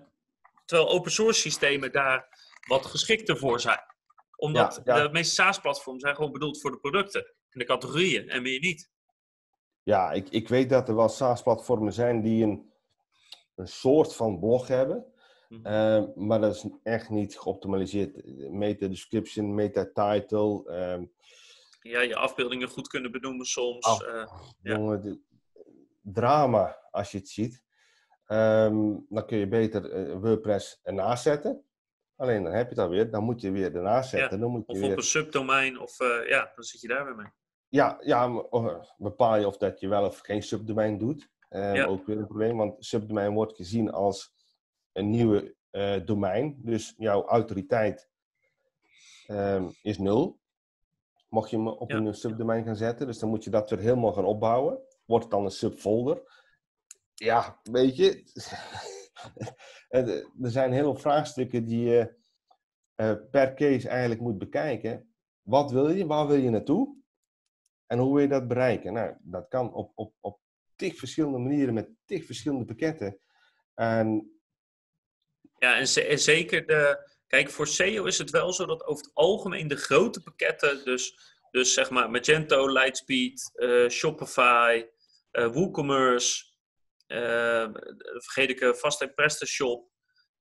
terwijl open source systemen daar wat geschikter voor zijn. Omdat de meeste SaaS-platforms zijn gewoon bedoeld voor de producten en de categorieën en meer niet. Ja, ik, ik weet dat er wel SaaS-platformen zijn die een, een soort van blog hebben. Mhm. Ehm, maar dat is echt niet geoptimaliseerd. Meta-description, meta-title. Ehm. ja, je afbeeldingen goed kunnen benoemen soms. Oh, uh, jongen, drama als je het ziet. Ehm, dan kun je beter uh, WordPress ernaast zetten. Alleen dan heb je het alweer, dan moet je weer ernaast zetten. dan moet je of weer... op een subdomein, of uh, ja, dan zit je daar weer mee. Ja, ja bepaal je of dat je wel of geen subdomein doet. Um, Ook weer een probleem, want subdomein wordt gezien als een nieuwe uh, domein. Dus jouw autoriteit um, is nul. Mocht je hem op een subdomein gaan zetten. Dus dan moet je dat weer helemaal gaan opbouwen wordt dan een subfolder? Ja, weet je, er zijn heel veel vraagstukken die je eh, per case eigenlijk moet bekijken. Wat wil je? Waar wil je naartoe? En hoe wil je dat bereiken? Nou, dat kan op, op, op tig verschillende manieren met tig verschillende pakketten. En... Ja, en, zeker de... Kijk, voor SEO is het wel zo dat over het algemeen de grote pakketten, dus, dus zeg maar Magento, Lightspeed, uh, Shopify, WooCommerce, uh, vergeet ik uh, vast PrestaShop.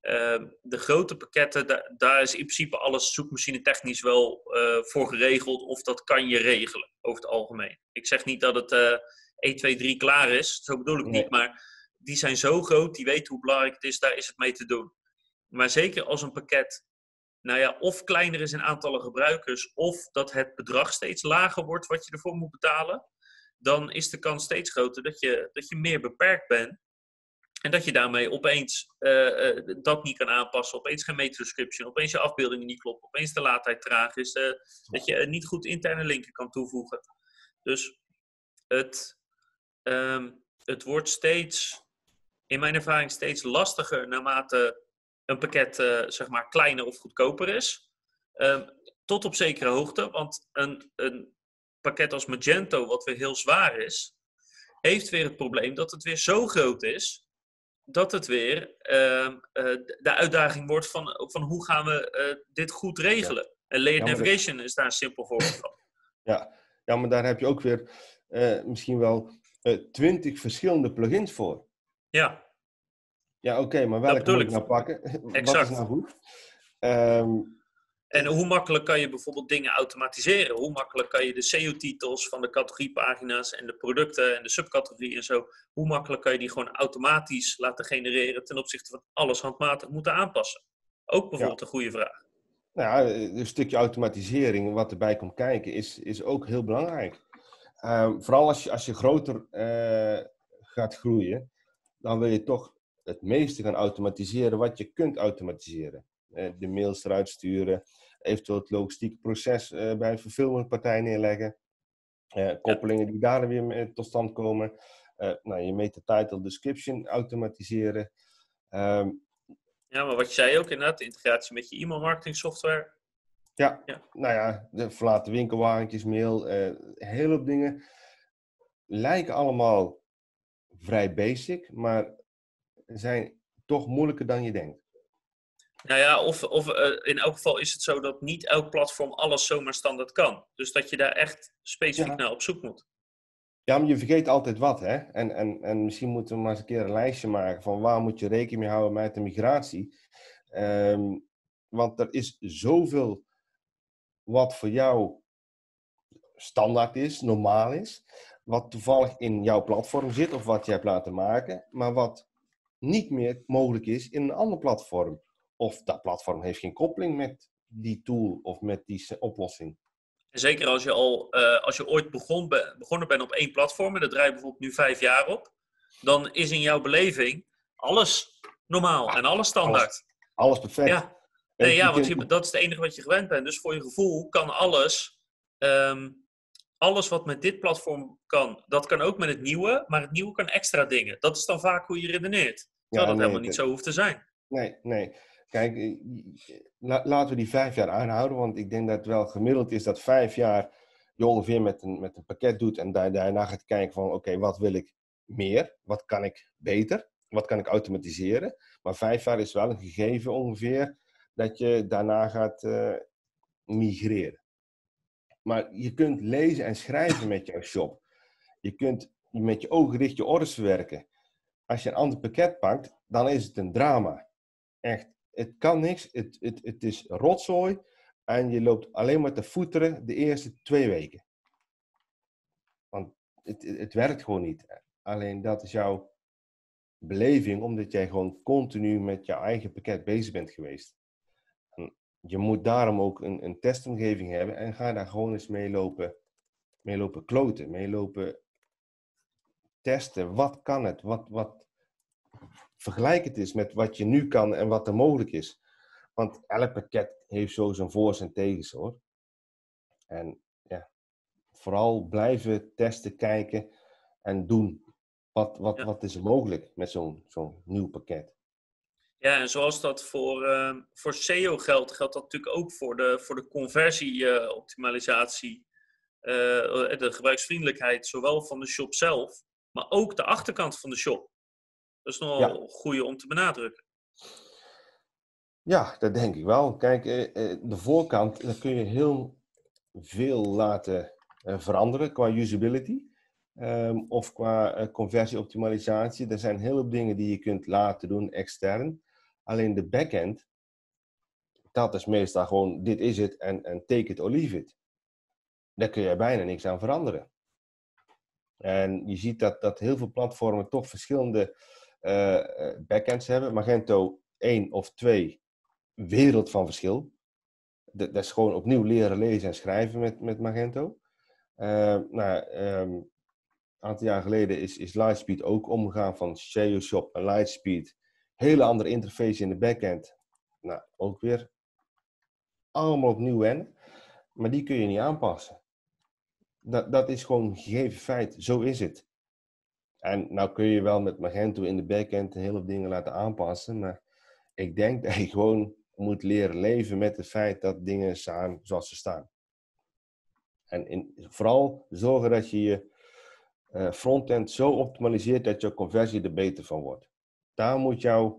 Uh, de grote pakketten, daar is in principe alles zoekmachine technisch wel voor geregeld. Of dat kan je regelen, over het algemeen. Ik zeg niet dat het 1, 2, 3 klaar is. Zo bedoel ik niet. Maar die zijn zo groot, die weten hoe belangrijk het is. Daar is het mee te doen. Maar zeker als een pakket, nou ja, of kleiner is in aantallen gebruikers, of dat het bedrag steeds lager wordt wat je ervoor moet betalen, dan is de kans steeds groter dat je, dat je meer beperkt bent. En dat je daarmee opeens uh, uh, dat niet kan aanpassen, opeens geen meta-description, opeens je afbeeldingen niet kloppen, opeens de laadtijd traag is, uh, dat je niet goed interne linken kan toevoegen. Dus het, um, het wordt steeds, in mijn ervaring, steeds lastiger naarmate een pakket zeg maar kleiner of goedkoper is. Um, tot op zekere hoogte, want een, een pakket als Magento, wat weer heel zwaar is, heeft weer het probleem dat het weer zo groot is dat het weer uh, de uitdaging wordt van, van hoe gaan we uh, dit goed regelen. Ja. En layered ja, navigation dat... is daar een simpel voorbeeld van. Ja, ja maar daar heb je ook weer uh, misschien wel twintig verschillende plugins voor. Ja. Ja, oké, okay, maar welke moet ik nou pakken? Exact. Wat is nou goed? Um, en hoe makkelijk kan je bijvoorbeeld dingen automatiseren? Hoe makkelijk kan je de SEO-titels van de categoriepagina's en de producten en de subcategorieën en zo, hoe makkelijk kan je die gewoon automatisch laten genereren ten opzichte van alles handmatig moeten aanpassen? Ook bijvoorbeeld ja. een goede vraag. Nou ja, een stukje automatisering, wat erbij komt kijken, is, is ook heel belangrijk. Um, vooral als je, als je groter uh, gaat groeien, dan wil je toch het meeste gaan automatiseren wat je kunt automatiseren. Uh, de mails eruit sturen, eventueel het logistieke proces uh, bij een verfilmingpartij neerleggen. Uh, koppelingen die daar weer mee tot stand komen. Nou, je meta-title description automatiseren. Um, ja, maar wat je zei ook inderdaad, de integratie met je e-mail marketing software. Ja, ja, nou ja, de verlaten winkelwagentjes, mail, een hele hoop dingen. Lijken allemaal vrij basic, maar zijn toch moeilijker dan je denkt. Nou ja, of, of uh, in elk geval is het zo dat niet elk platform alles zomaar standaard kan. Dus dat je daar echt specifiek ja. naar op zoek moet. Ja, maar je vergeet altijd wat, hè? En, en, en misschien moeten we maar eens een keer een lijstje maken van waar moet je rekening mee houden met de migratie. Um, want er is zoveel wat voor jou standaard is, normaal is, wat toevallig in jouw platform zit of wat je hebt laten maken, maar wat niet meer mogelijk is in een ander platform. Of dat platform heeft geen koppeling met die tool of met die oplossing. Zeker als je, al, uh, als je ooit begon, be, begonnen bent op één platform, en dat draai je bijvoorbeeld nu vijf jaar op, dan is in jouw beleving alles normaal en alles standaard. Alles, alles perfect. Ja, nee, ja want je, dat is het enige wat je gewend bent. Dus voor je gevoel kan alles, um, alles wat met dit platform kan, dat kan ook met het nieuwe, maar het nieuwe kan extra dingen. Dat is dan vaak hoe je redeneert. Terwijl ja, dat nee, helemaal niet zo hoeft te zijn. Nee, nee. Kijk, eh, laten we die vijf jaar aanhouden, want ik denk dat het wel gemiddeld is dat vijf jaar je ongeveer met een, met een pakket doet en daarna gaat kijken van oké, wat wil ik meer? Wat kan ik beter? Wat kan ik automatiseren? Maar vijf jaar is wel een gegeven ongeveer dat je daarna gaat uh, migreren. Maar je kunt lezen en schrijven met jouw shop. Je kunt met je ogen richt je orders verwerken. Als je een ander pakket pakt, dan is het een drama. Echt het kan niks, het, het, het is rotzooi en je loopt alleen maar te voeteren de eerste twee weken. Want het, het werkt gewoon niet. Alleen dat is jouw beleving, omdat jij gewoon continu met jouw eigen pakket bezig bent geweest. En je moet daarom ook een, een testomgeving hebben en ga daar gewoon eens mee lopen, mee lopen kloten, mee lopen testen. Wat kan het? Wat, wat, vergelijk het eens met wat je nu kan en wat er mogelijk is. Want elk pakket heeft zo zijn voor's en tegens hoor. En ja, vooral blijven testen, kijken en doen. Wat, wat, wat is er mogelijk met zo'n zo'n nieuw pakket? Ja, en zoals dat voor, uh, voor SEO geldt, geldt dat natuurlijk ook voor de, voor de conversieoptimalisatie. Uh, de gebruiksvriendelijkheid, zowel van de shop zelf, maar ook de achterkant van de shop. Dat is nog wel goede om te benadrukken. Ja, dat denk ik wel. Kijk, eh, eh, de voorkant, daar kun je heel veel laten eh, veranderen qua usability. Um, of qua conversieoptimalisatie. Er zijn heel veel dingen die je kunt laten doen extern. Alleen de backend, dat is meestal gewoon, dit is het en, en take it or leave it. Daar kun je bijna niks aan veranderen. En je ziet dat, dat heel veel platformen toch verschillende uh, backends hebben. Magento één of twee wereld van verschil. Dat, is gewoon opnieuw leren lezen en schrijven met, met Magento. Uh, nou, um, een aantal jaar geleden is, is Lightspeed ook omgegaan van Shop en Lightspeed. Hele andere interface in de backend. Nou, ook weer allemaal opnieuw wennen. Maar die kun je niet aanpassen. Dat, dat is gewoon een gegeven feit. Zo is het. En nou kun je wel met Magento in de backend een hele dingen laten aanpassen. Maar ik denk dat je gewoon moet leren leven met het feit dat dingen staan zoals ze staan. En in, vooral zorgen dat je je uh, frontend zo optimaliseert dat je conversie er beter van wordt. Daar moet jouw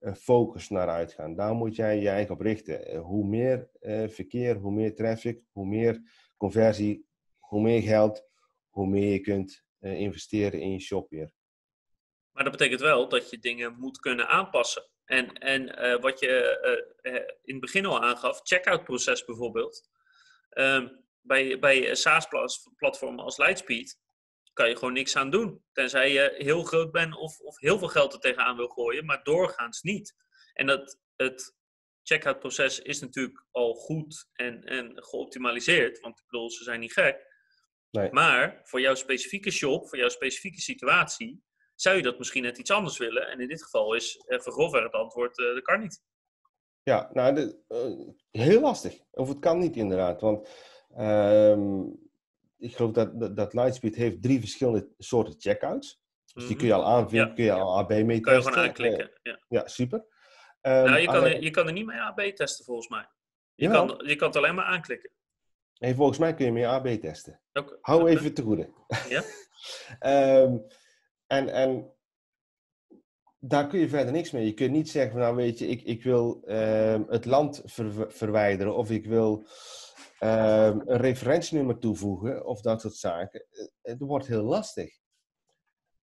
uh, focus naar uitgaan. Daar moet jij je eigen op richten. Uh, hoe meer verkeer, hoe meer traffic, hoe meer conversie, hoe meer geld, hoe meer je kunt investeren in je shop weer. Maar dat betekent wel dat je dingen moet kunnen aanpassen. En, en wat je in het begin al aangaf, checkout proces bijvoorbeeld. Um, bij, bij SaaS-platformen als Lightspeed kan je gewoon niks aan doen. Tenzij je heel groot bent of, of heel veel geld er tegenaan wil gooien, maar doorgaans niet. En dat, het checkout-proces is natuurlijk al goed en, en geoptimaliseerd, want ik bedoel, ze zijn niet gek. Nee. Maar voor jouw specifieke shop, voor jouw specifieke situatie, zou je dat misschien net iets anders willen. En in dit geval is uh, voor het antwoord, uh, dat kan niet. Ja, nou, de, uh, heel lastig. Of het kan niet inderdaad. Want Um, ik geloof dat, dat, dat, Lightspeed heeft drie verschillende soorten checkouts. Dus die kun je al aanvinken, kun je al AB mee testen. Kun je gewoon aanklikken. Ja, ja super. Um, nou, je, kan er, je kan er niet mee AB testen volgens mij. Je, kan, je kan het alleen maar aanklikken. Nee, volgens mij kun je meer AB testen. Okay. Hou okay. even te goede. Ja? um, en, en daar kun je verder niks mee. Je kunt niet zeggen van nou weet je, ik, ik wil um, het land ver, verwijderen of ik wil Ehm, een referentienummer toevoegen of dat soort zaken. Eh, het wordt heel lastig.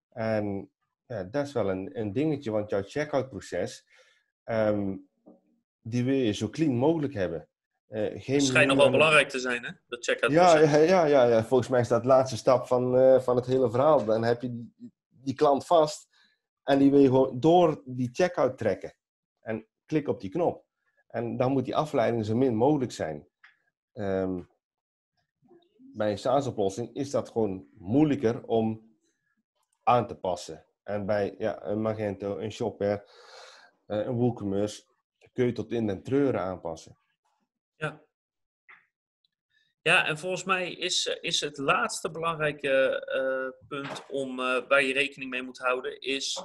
En ja, dat is wel een, een dingetje, want jouw checkout proces, um, die wil je zo clean mogelijk hebben. Uh, geen schijnt nog wel belangrijk te zijn, hè? Dat checkout ja, ja, ja, ja, ja, volgens mij is dat de laatste stap van, uh, van het hele verhaal. Dan heb je die, die klant vast en die wil je gewoon door die checkout trekken. En klik op die knop. En dan moet die afleiding zo min mogelijk zijn. Um, bij een SaaS-oplossing is dat gewoon moeilijker om aan te passen. En bij ja, een Magento, een Shopware, uh, een WooCommerce kun je tot in den treuren aanpassen. Ja. En volgens mij is, is het laatste belangrijke uh, punt om, uh, waar je rekening mee moet houden, is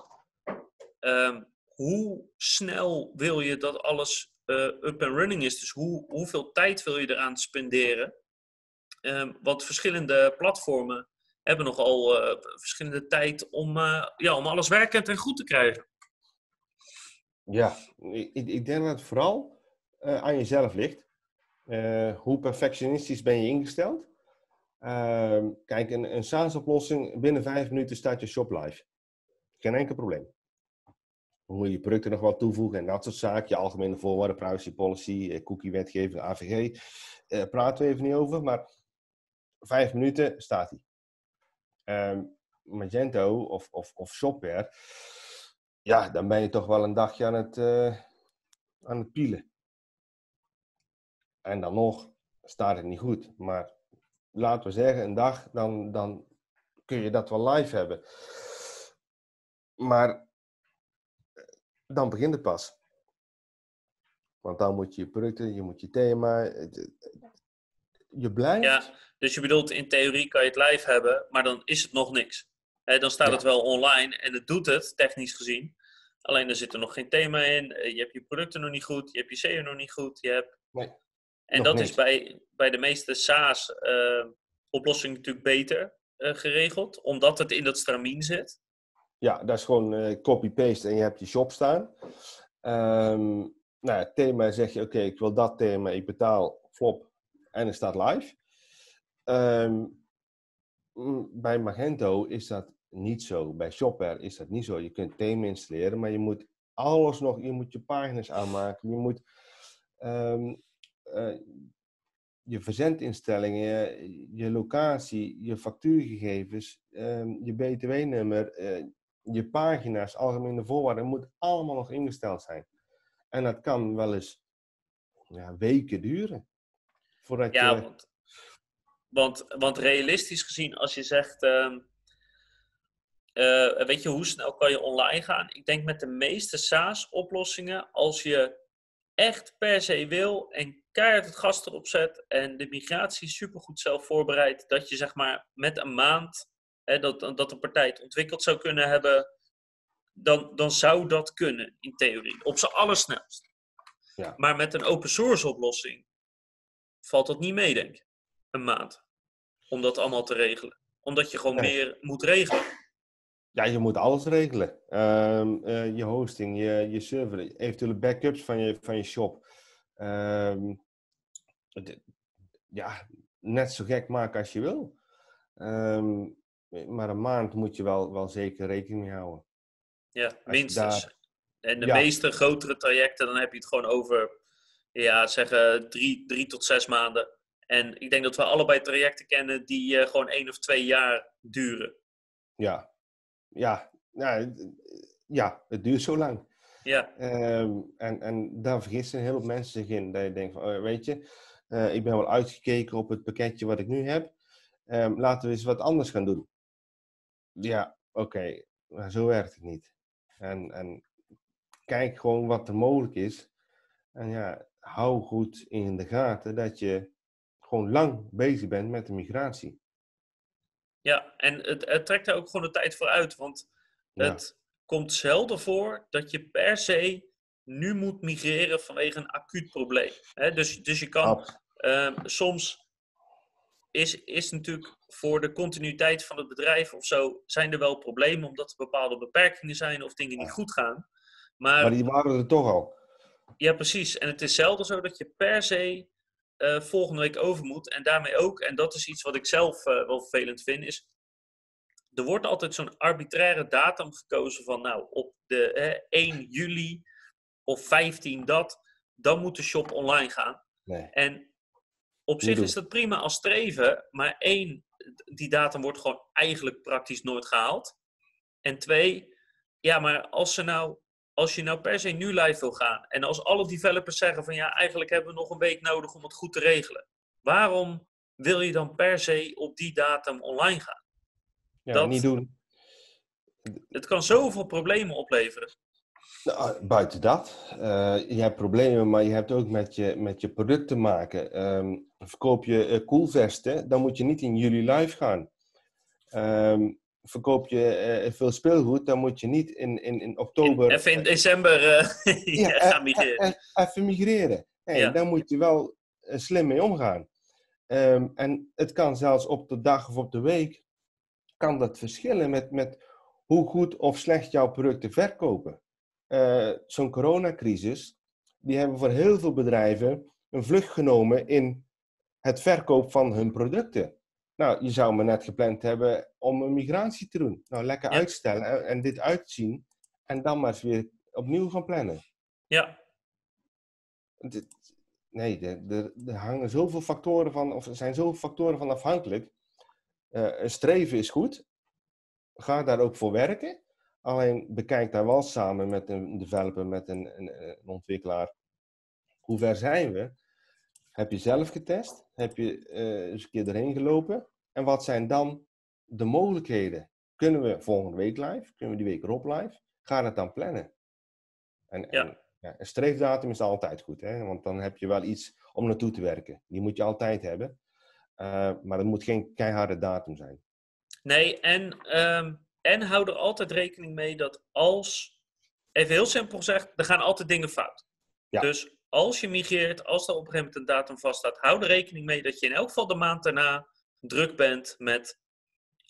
um, hoe snel wil je dat alles up and running is. Dus hoe, hoeveel tijd wil je eraan spenderen? Um, want verschillende platformen hebben nogal verschillende tijd om, ja, om alles werkend en goed te krijgen. Ja, ik, ik denk dat het vooral aan jezelf ligt. Hoe perfectionistisch ben je ingesteld? Ehm, kijk, een, een SaaS-oplossing, binnen vijf minuten staat je shop live. Geen enkel probleem. Hoe je producten nog wat toevoegen en dat soort zaken. Je algemene voorwaarden, privacy policy, eh, cookie-wetgeving, AVG. Eh, praten we even niet over, maar vijf minuten staat hij. Um, Magento of, of, of Shopware, ja, dan ben je toch wel een dagje aan het, uh, aan het pielen. En dan nog staat het niet goed. Maar laten we zeggen, een dag, dan, dan kun je dat wel live hebben. Maar dan begint het pas. Want dan moet je je producten, je moet je thema, je blijft. Ja, dus je bedoelt in theorie kan je het live hebben, maar dan is het nog niks. dan staat het wel online en het doet het, technisch gezien. Alleen er zit er nog geen thema in, eh, je hebt je producten nog niet goed, je hebt je SEO nog niet goed. Je hebt... Nee, en dat is bij, bij de meeste SaaS-oplossingen eh, natuurlijk beter uh, geregeld, omdat het in dat stramien zit. Ja, dat is gewoon uh, copy-paste en je hebt je shop staan. Um, nou, het thema zeg je, oké, ik wil dat thema, ik betaal, flop, en het staat live. Um, bij Magento is dat niet zo. Bij Shopware is dat niet zo. Je kunt thema installeren, maar je moet alles nog, je moet je pagina's aanmaken, je moet um, uh, je verzendinstellingen, je locatie, je factuurgegevens, um, je btw-nummer, uh, je pagina's, algemene voorwaarden, moet allemaal nog ingesteld zijn. En dat kan wel eens ja, weken duren. Voordat Ja, je... want, want, want realistisch gezien, als je zegt, ehm, eh, weet je, hoe snel kan je online gaan? Ik denk met de meeste SaaS-oplossingen, als je echt per se wil en keihard het gas erop zet en de migratie supergoed zelf voorbereidt, dat je zeg maar met een maand, hè, dat, dat de partij het ontwikkeld zou kunnen hebben, dan, dan zou dat kunnen in theorie, op z'n allersnelst. Ja. Maar met een open source oplossing valt dat niet mee, denk ik. Een maand. Om dat allemaal te regelen. Omdat je gewoon Nee. meer moet regelen. Ja, je moet alles regelen. Ehm, eh, je hosting, je, je server, eventuele backups van je, van je shop. Ehm, ja, net zo gek maken als je wil. Ehm, maar een maand moet je wel, wel zeker rekening mee houden. Ja, minstens. daar- En de Ja. meeste grotere trajecten, dan heb je het gewoon over, ja, zeggen drie, drie tot zes maanden. En ik denk dat we allebei trajecten kennen die eh, gewoon één of twee jaar duren. Ja, ja, ja, het- ja het duurt zo lang. Ja, Ehm, en, en daar vergissen een heleboel mensen zich in. Dat je denkt van, oh, weet je, eh, ik ben wel uitgekeken op het pakketje wat ik nu heb. Ehm, laten we eens wat anders gaan doen. Ja, oké, maar zo werkt het niet. En, en kijk gewoon wat er mogelijk is. En ja, hou goed in de gaten dat je gewoon lang bezig bent met de migratie. Ja. en het, het trekt er ook gewoon de tijd voor uit. Want Ja. het komt zelden voor dat je per se nu moet migreren vanwege een acuut probleem. Dus, dus je kan Ehm, soms is, is natuurlijk voor de continuïteit van het bedrijf of zo, zijn er wel problemen omdat er bepaalde beperkingen zijn of dingen niet goed gaan. Maar, maar die waren er toch al. ja, precies. En het is zelden zo dat je per se eh, volgende week over moet. En daarmee ook, en dat is iets wat ik zelf eh, wel vervelend vind, is er wordt altijd zo'n arbitraire datum gekozen van nou op de hè, 1 juli of 15 dat, dan moet de shop online gaan. Nee. En op zich is dat prima als streven, maar één, die datum wordt gewoon eigenlijk praktisch nooit gehaald. En twee, ja, maar als, ze nou, als je nou per se nu live wil gaan en als alle developers zeggen van ja, eigenlijk hebben we nog een week nodig om het goed te regelen, waarom wil je dan per se op die datum online gaan? Ja, Dat- niet doen. Het kan zoveel problemen opleveren. Nou, buiten dat, eh, je hebt problemen, maar je hebt ook met je, met je product te maken. Ehm, verkoop je eh, koelvesten, dan moet je niet in juli live gaan. Ehm, verkoop je eh, veel speelgoed, dan moet je niet in, in, in oktober Even in december eh, Ja, gaan eh, migreren. eh, even migreren. Nee, Ja. Daar moet je wel eh, slim mee omgaan. Ehm, en het kan zelfs op de dag of op de week, kan dat verschillen met, met hoe goed of slecht jouw producten verkopen. Zo'n coronacrisis, die hebben voor heel veel bedrijven een vlucht genomen in het verkoop van hun producten. Nou, je zou me net gepland hebben om een migratie te doen. Nou, lekker Ja. uitstellen en, en dit uitzien. En dan maar eens weer opnieuw gaan plannen. Ja, Dit- nee, er, er, er hangen zoveel factoren van, of er zijn zoveel factoren van afhankelijk. Eh, een streven is goed. Ga daar ook voor werken. Alleen bekijk daar wel samen met een developer, met een, een, een ontwikkelaar. Hoe ver zijn we? Heb je zelf getest? Heb je eh, eens een keer erheen gelopen? En wat zijn dan de mogelijkheden? Kunnen we volgende week live? Kunnen we die week erop live? Ga het dan plannen. En, Ja. en ja, een streefdatum is altijd goed, hè? want dan heb je wel iets om naartoe te werken. Die moet je altijd hebben. Eh, maar het moet geen keiharde datum zijn. Nee, en, ehm, en hou er altijd rekening mee dat als, even heel simpel gezegd, er gaan altijd dingen fout. Ja. Dus als je migreert, als er op een gegeven moment een datum vaststaat, hou er rekening mee dat je in elk geval de maand daarna druk bent met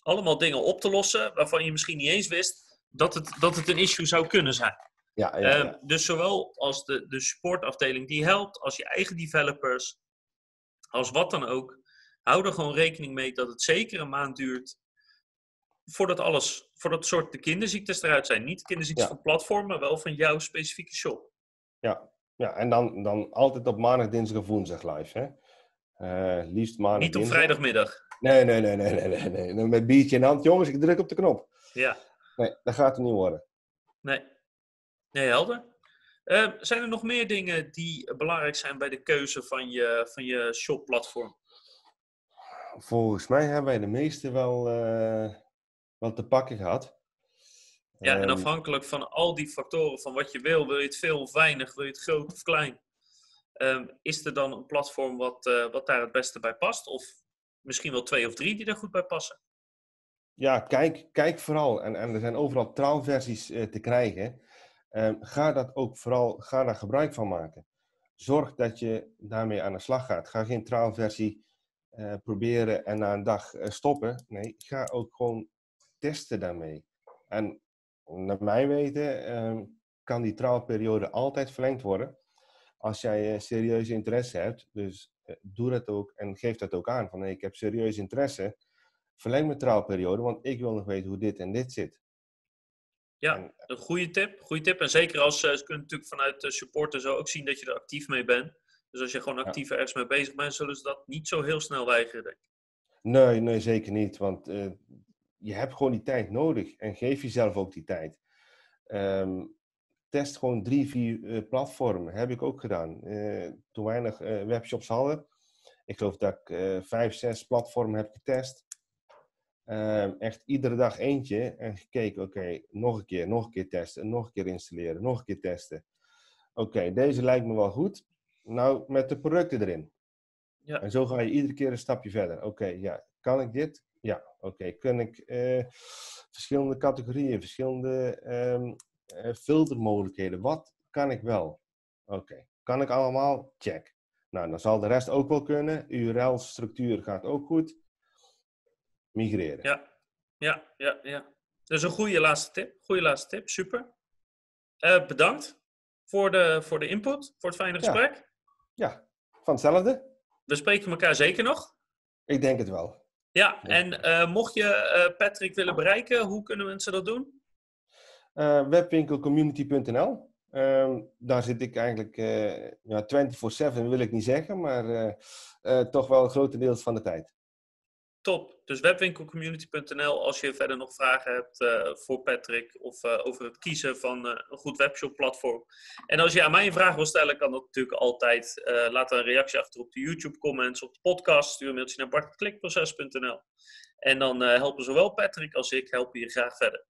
allemaal dingen op te lossen waarvan je misschien niet eens wist dat het, dat het een issue zou kunnen zijn. Ja, ja, Ehm. Dus zowel als de, de supportafdeling die helpt, als je eigen developers, als wat dan ook. Hou er gewoon rekening mee dat het zeker een maand duurt voordat alles, voordat soort de kinderziektes eruit zijn. Niet de kinderziektes van platform, maar wel van jouw specifieke shop. ja. Ja en dan, dan altijd op maandag, dinsdag of woensdag live. Hè? Eh, liefst maandag, Niet op dinsdag. vrijdagmiddag. Nee, nee, nee, nee, nee, nee, nee. Met biertje in de hand. Jongens, ik druk op de knop. Ja, Nee, dat gaat het niet worden. nee. Nee, helder. Uh, zijn er nog meer dingen die belangrijk zijn bij de keuze van je, van je shopplatform? Volgens mij hebben wij de meeste wel, uh, wel te pakken gehad. Ja, en ehm, afhankelijk van al die factoren van wat je wil, wil je het veel of weinig, wil je het groot of klein, um, is er dan een platform wat, uh, wat daar het beste bij past? Of misschien wel twee of drie die er goed bij passen? Ja, kijk, kijk vooral. En, en er zijn overal trouwversies uh, te krijgen. Um, ga dat ook vooral, ga daar gebruik van maken. Zorg dat je daarmee aan de slag gaat. Ga geen trouwversie uh, proberen en na een dag stoppen. Nee, ga ook gewoon testen daarmee. En naar mijn weten ehm, kan die trouwperiode altijd verlengd worden. Als jij serieuze interesse hebt. Dus eh, doe dat ook en geef dat ook aan. Van hey, ik heb serieus interesse. Verleng mijn trouwperiode, want ik wil nog weten hoe dit en dit zit. Ja, een goede tip. Goede tip. En zeker als ze kunnen natuurlijk vanuit de supporter zo ook zien dat je er actief mee bent. Dus als je gewoon actief ergens mee bezig bent, zullen ze dat niet zo heel snel weigeren, denk ik. Nee, nee, zeker niet. Want uh, je hebt gewoon die tijd nodig en geef jezelf ook die tijd. Um, test gewoon drie, vier uh, platformen. Heb ik ook gedaan. Uh, toen weinig uh, webshops hadden. Ik geloof dat ik vijf, zes platformen heb getest. Ehm, echt iedere dag eentje en gekeken, oké, nog een keer, nog een keer testen, nog een keer installeren, nog een keer testen. Oké, deze lijkt me wel goed. Nou, met de producten erin. Ja. En zo ga je iedere keer een stapje verder. Oké, ja, kan ik dit? Ja, oké. Okay. Ik uh, verschillende categorieën, verschillende um, uh, filtermogelijkheden? Wat kan ik wel? Oké. Okay. Kan ik allemaal? Check. Nou, dan zal de rest ook wel kunnen. URL-structuur gaat ook goed. Migreren. Ja, ja, ja, ja. Dus een goede laatste tip. Goede laatste tip. Super. Uh, bedankt voor de, voor de input, voor het fijne gesprek. Ja, ja. van hetzelfde. We spreken elkaar zeker nog. Ik denk het wel. Ja, en uh, mocht je uh, Patrick willen bereiken, hoe kunnen mensen dat doen? Uh, webwinkelcommunity.nl. Ehm, daar zit ik eigenlijk ja, 24-7, wil ik niet zeggen, maar toch wel grotendeels van de tijd. Top. Dus webwinkelcommunity.nl als je verder nog vragen hebt uh, voor Patrick of uh, over het kiezen van uh, een goed webshop platform. En als je aan mij een vraag wil stellen, kan dat natuurlijk altijd. laat een reactie achter op de YouTube comments, op de podcast. Stuur een mailtje naar bartklikproces.nl. En dan helpen zowel Patrick als ik helpen je graag verder.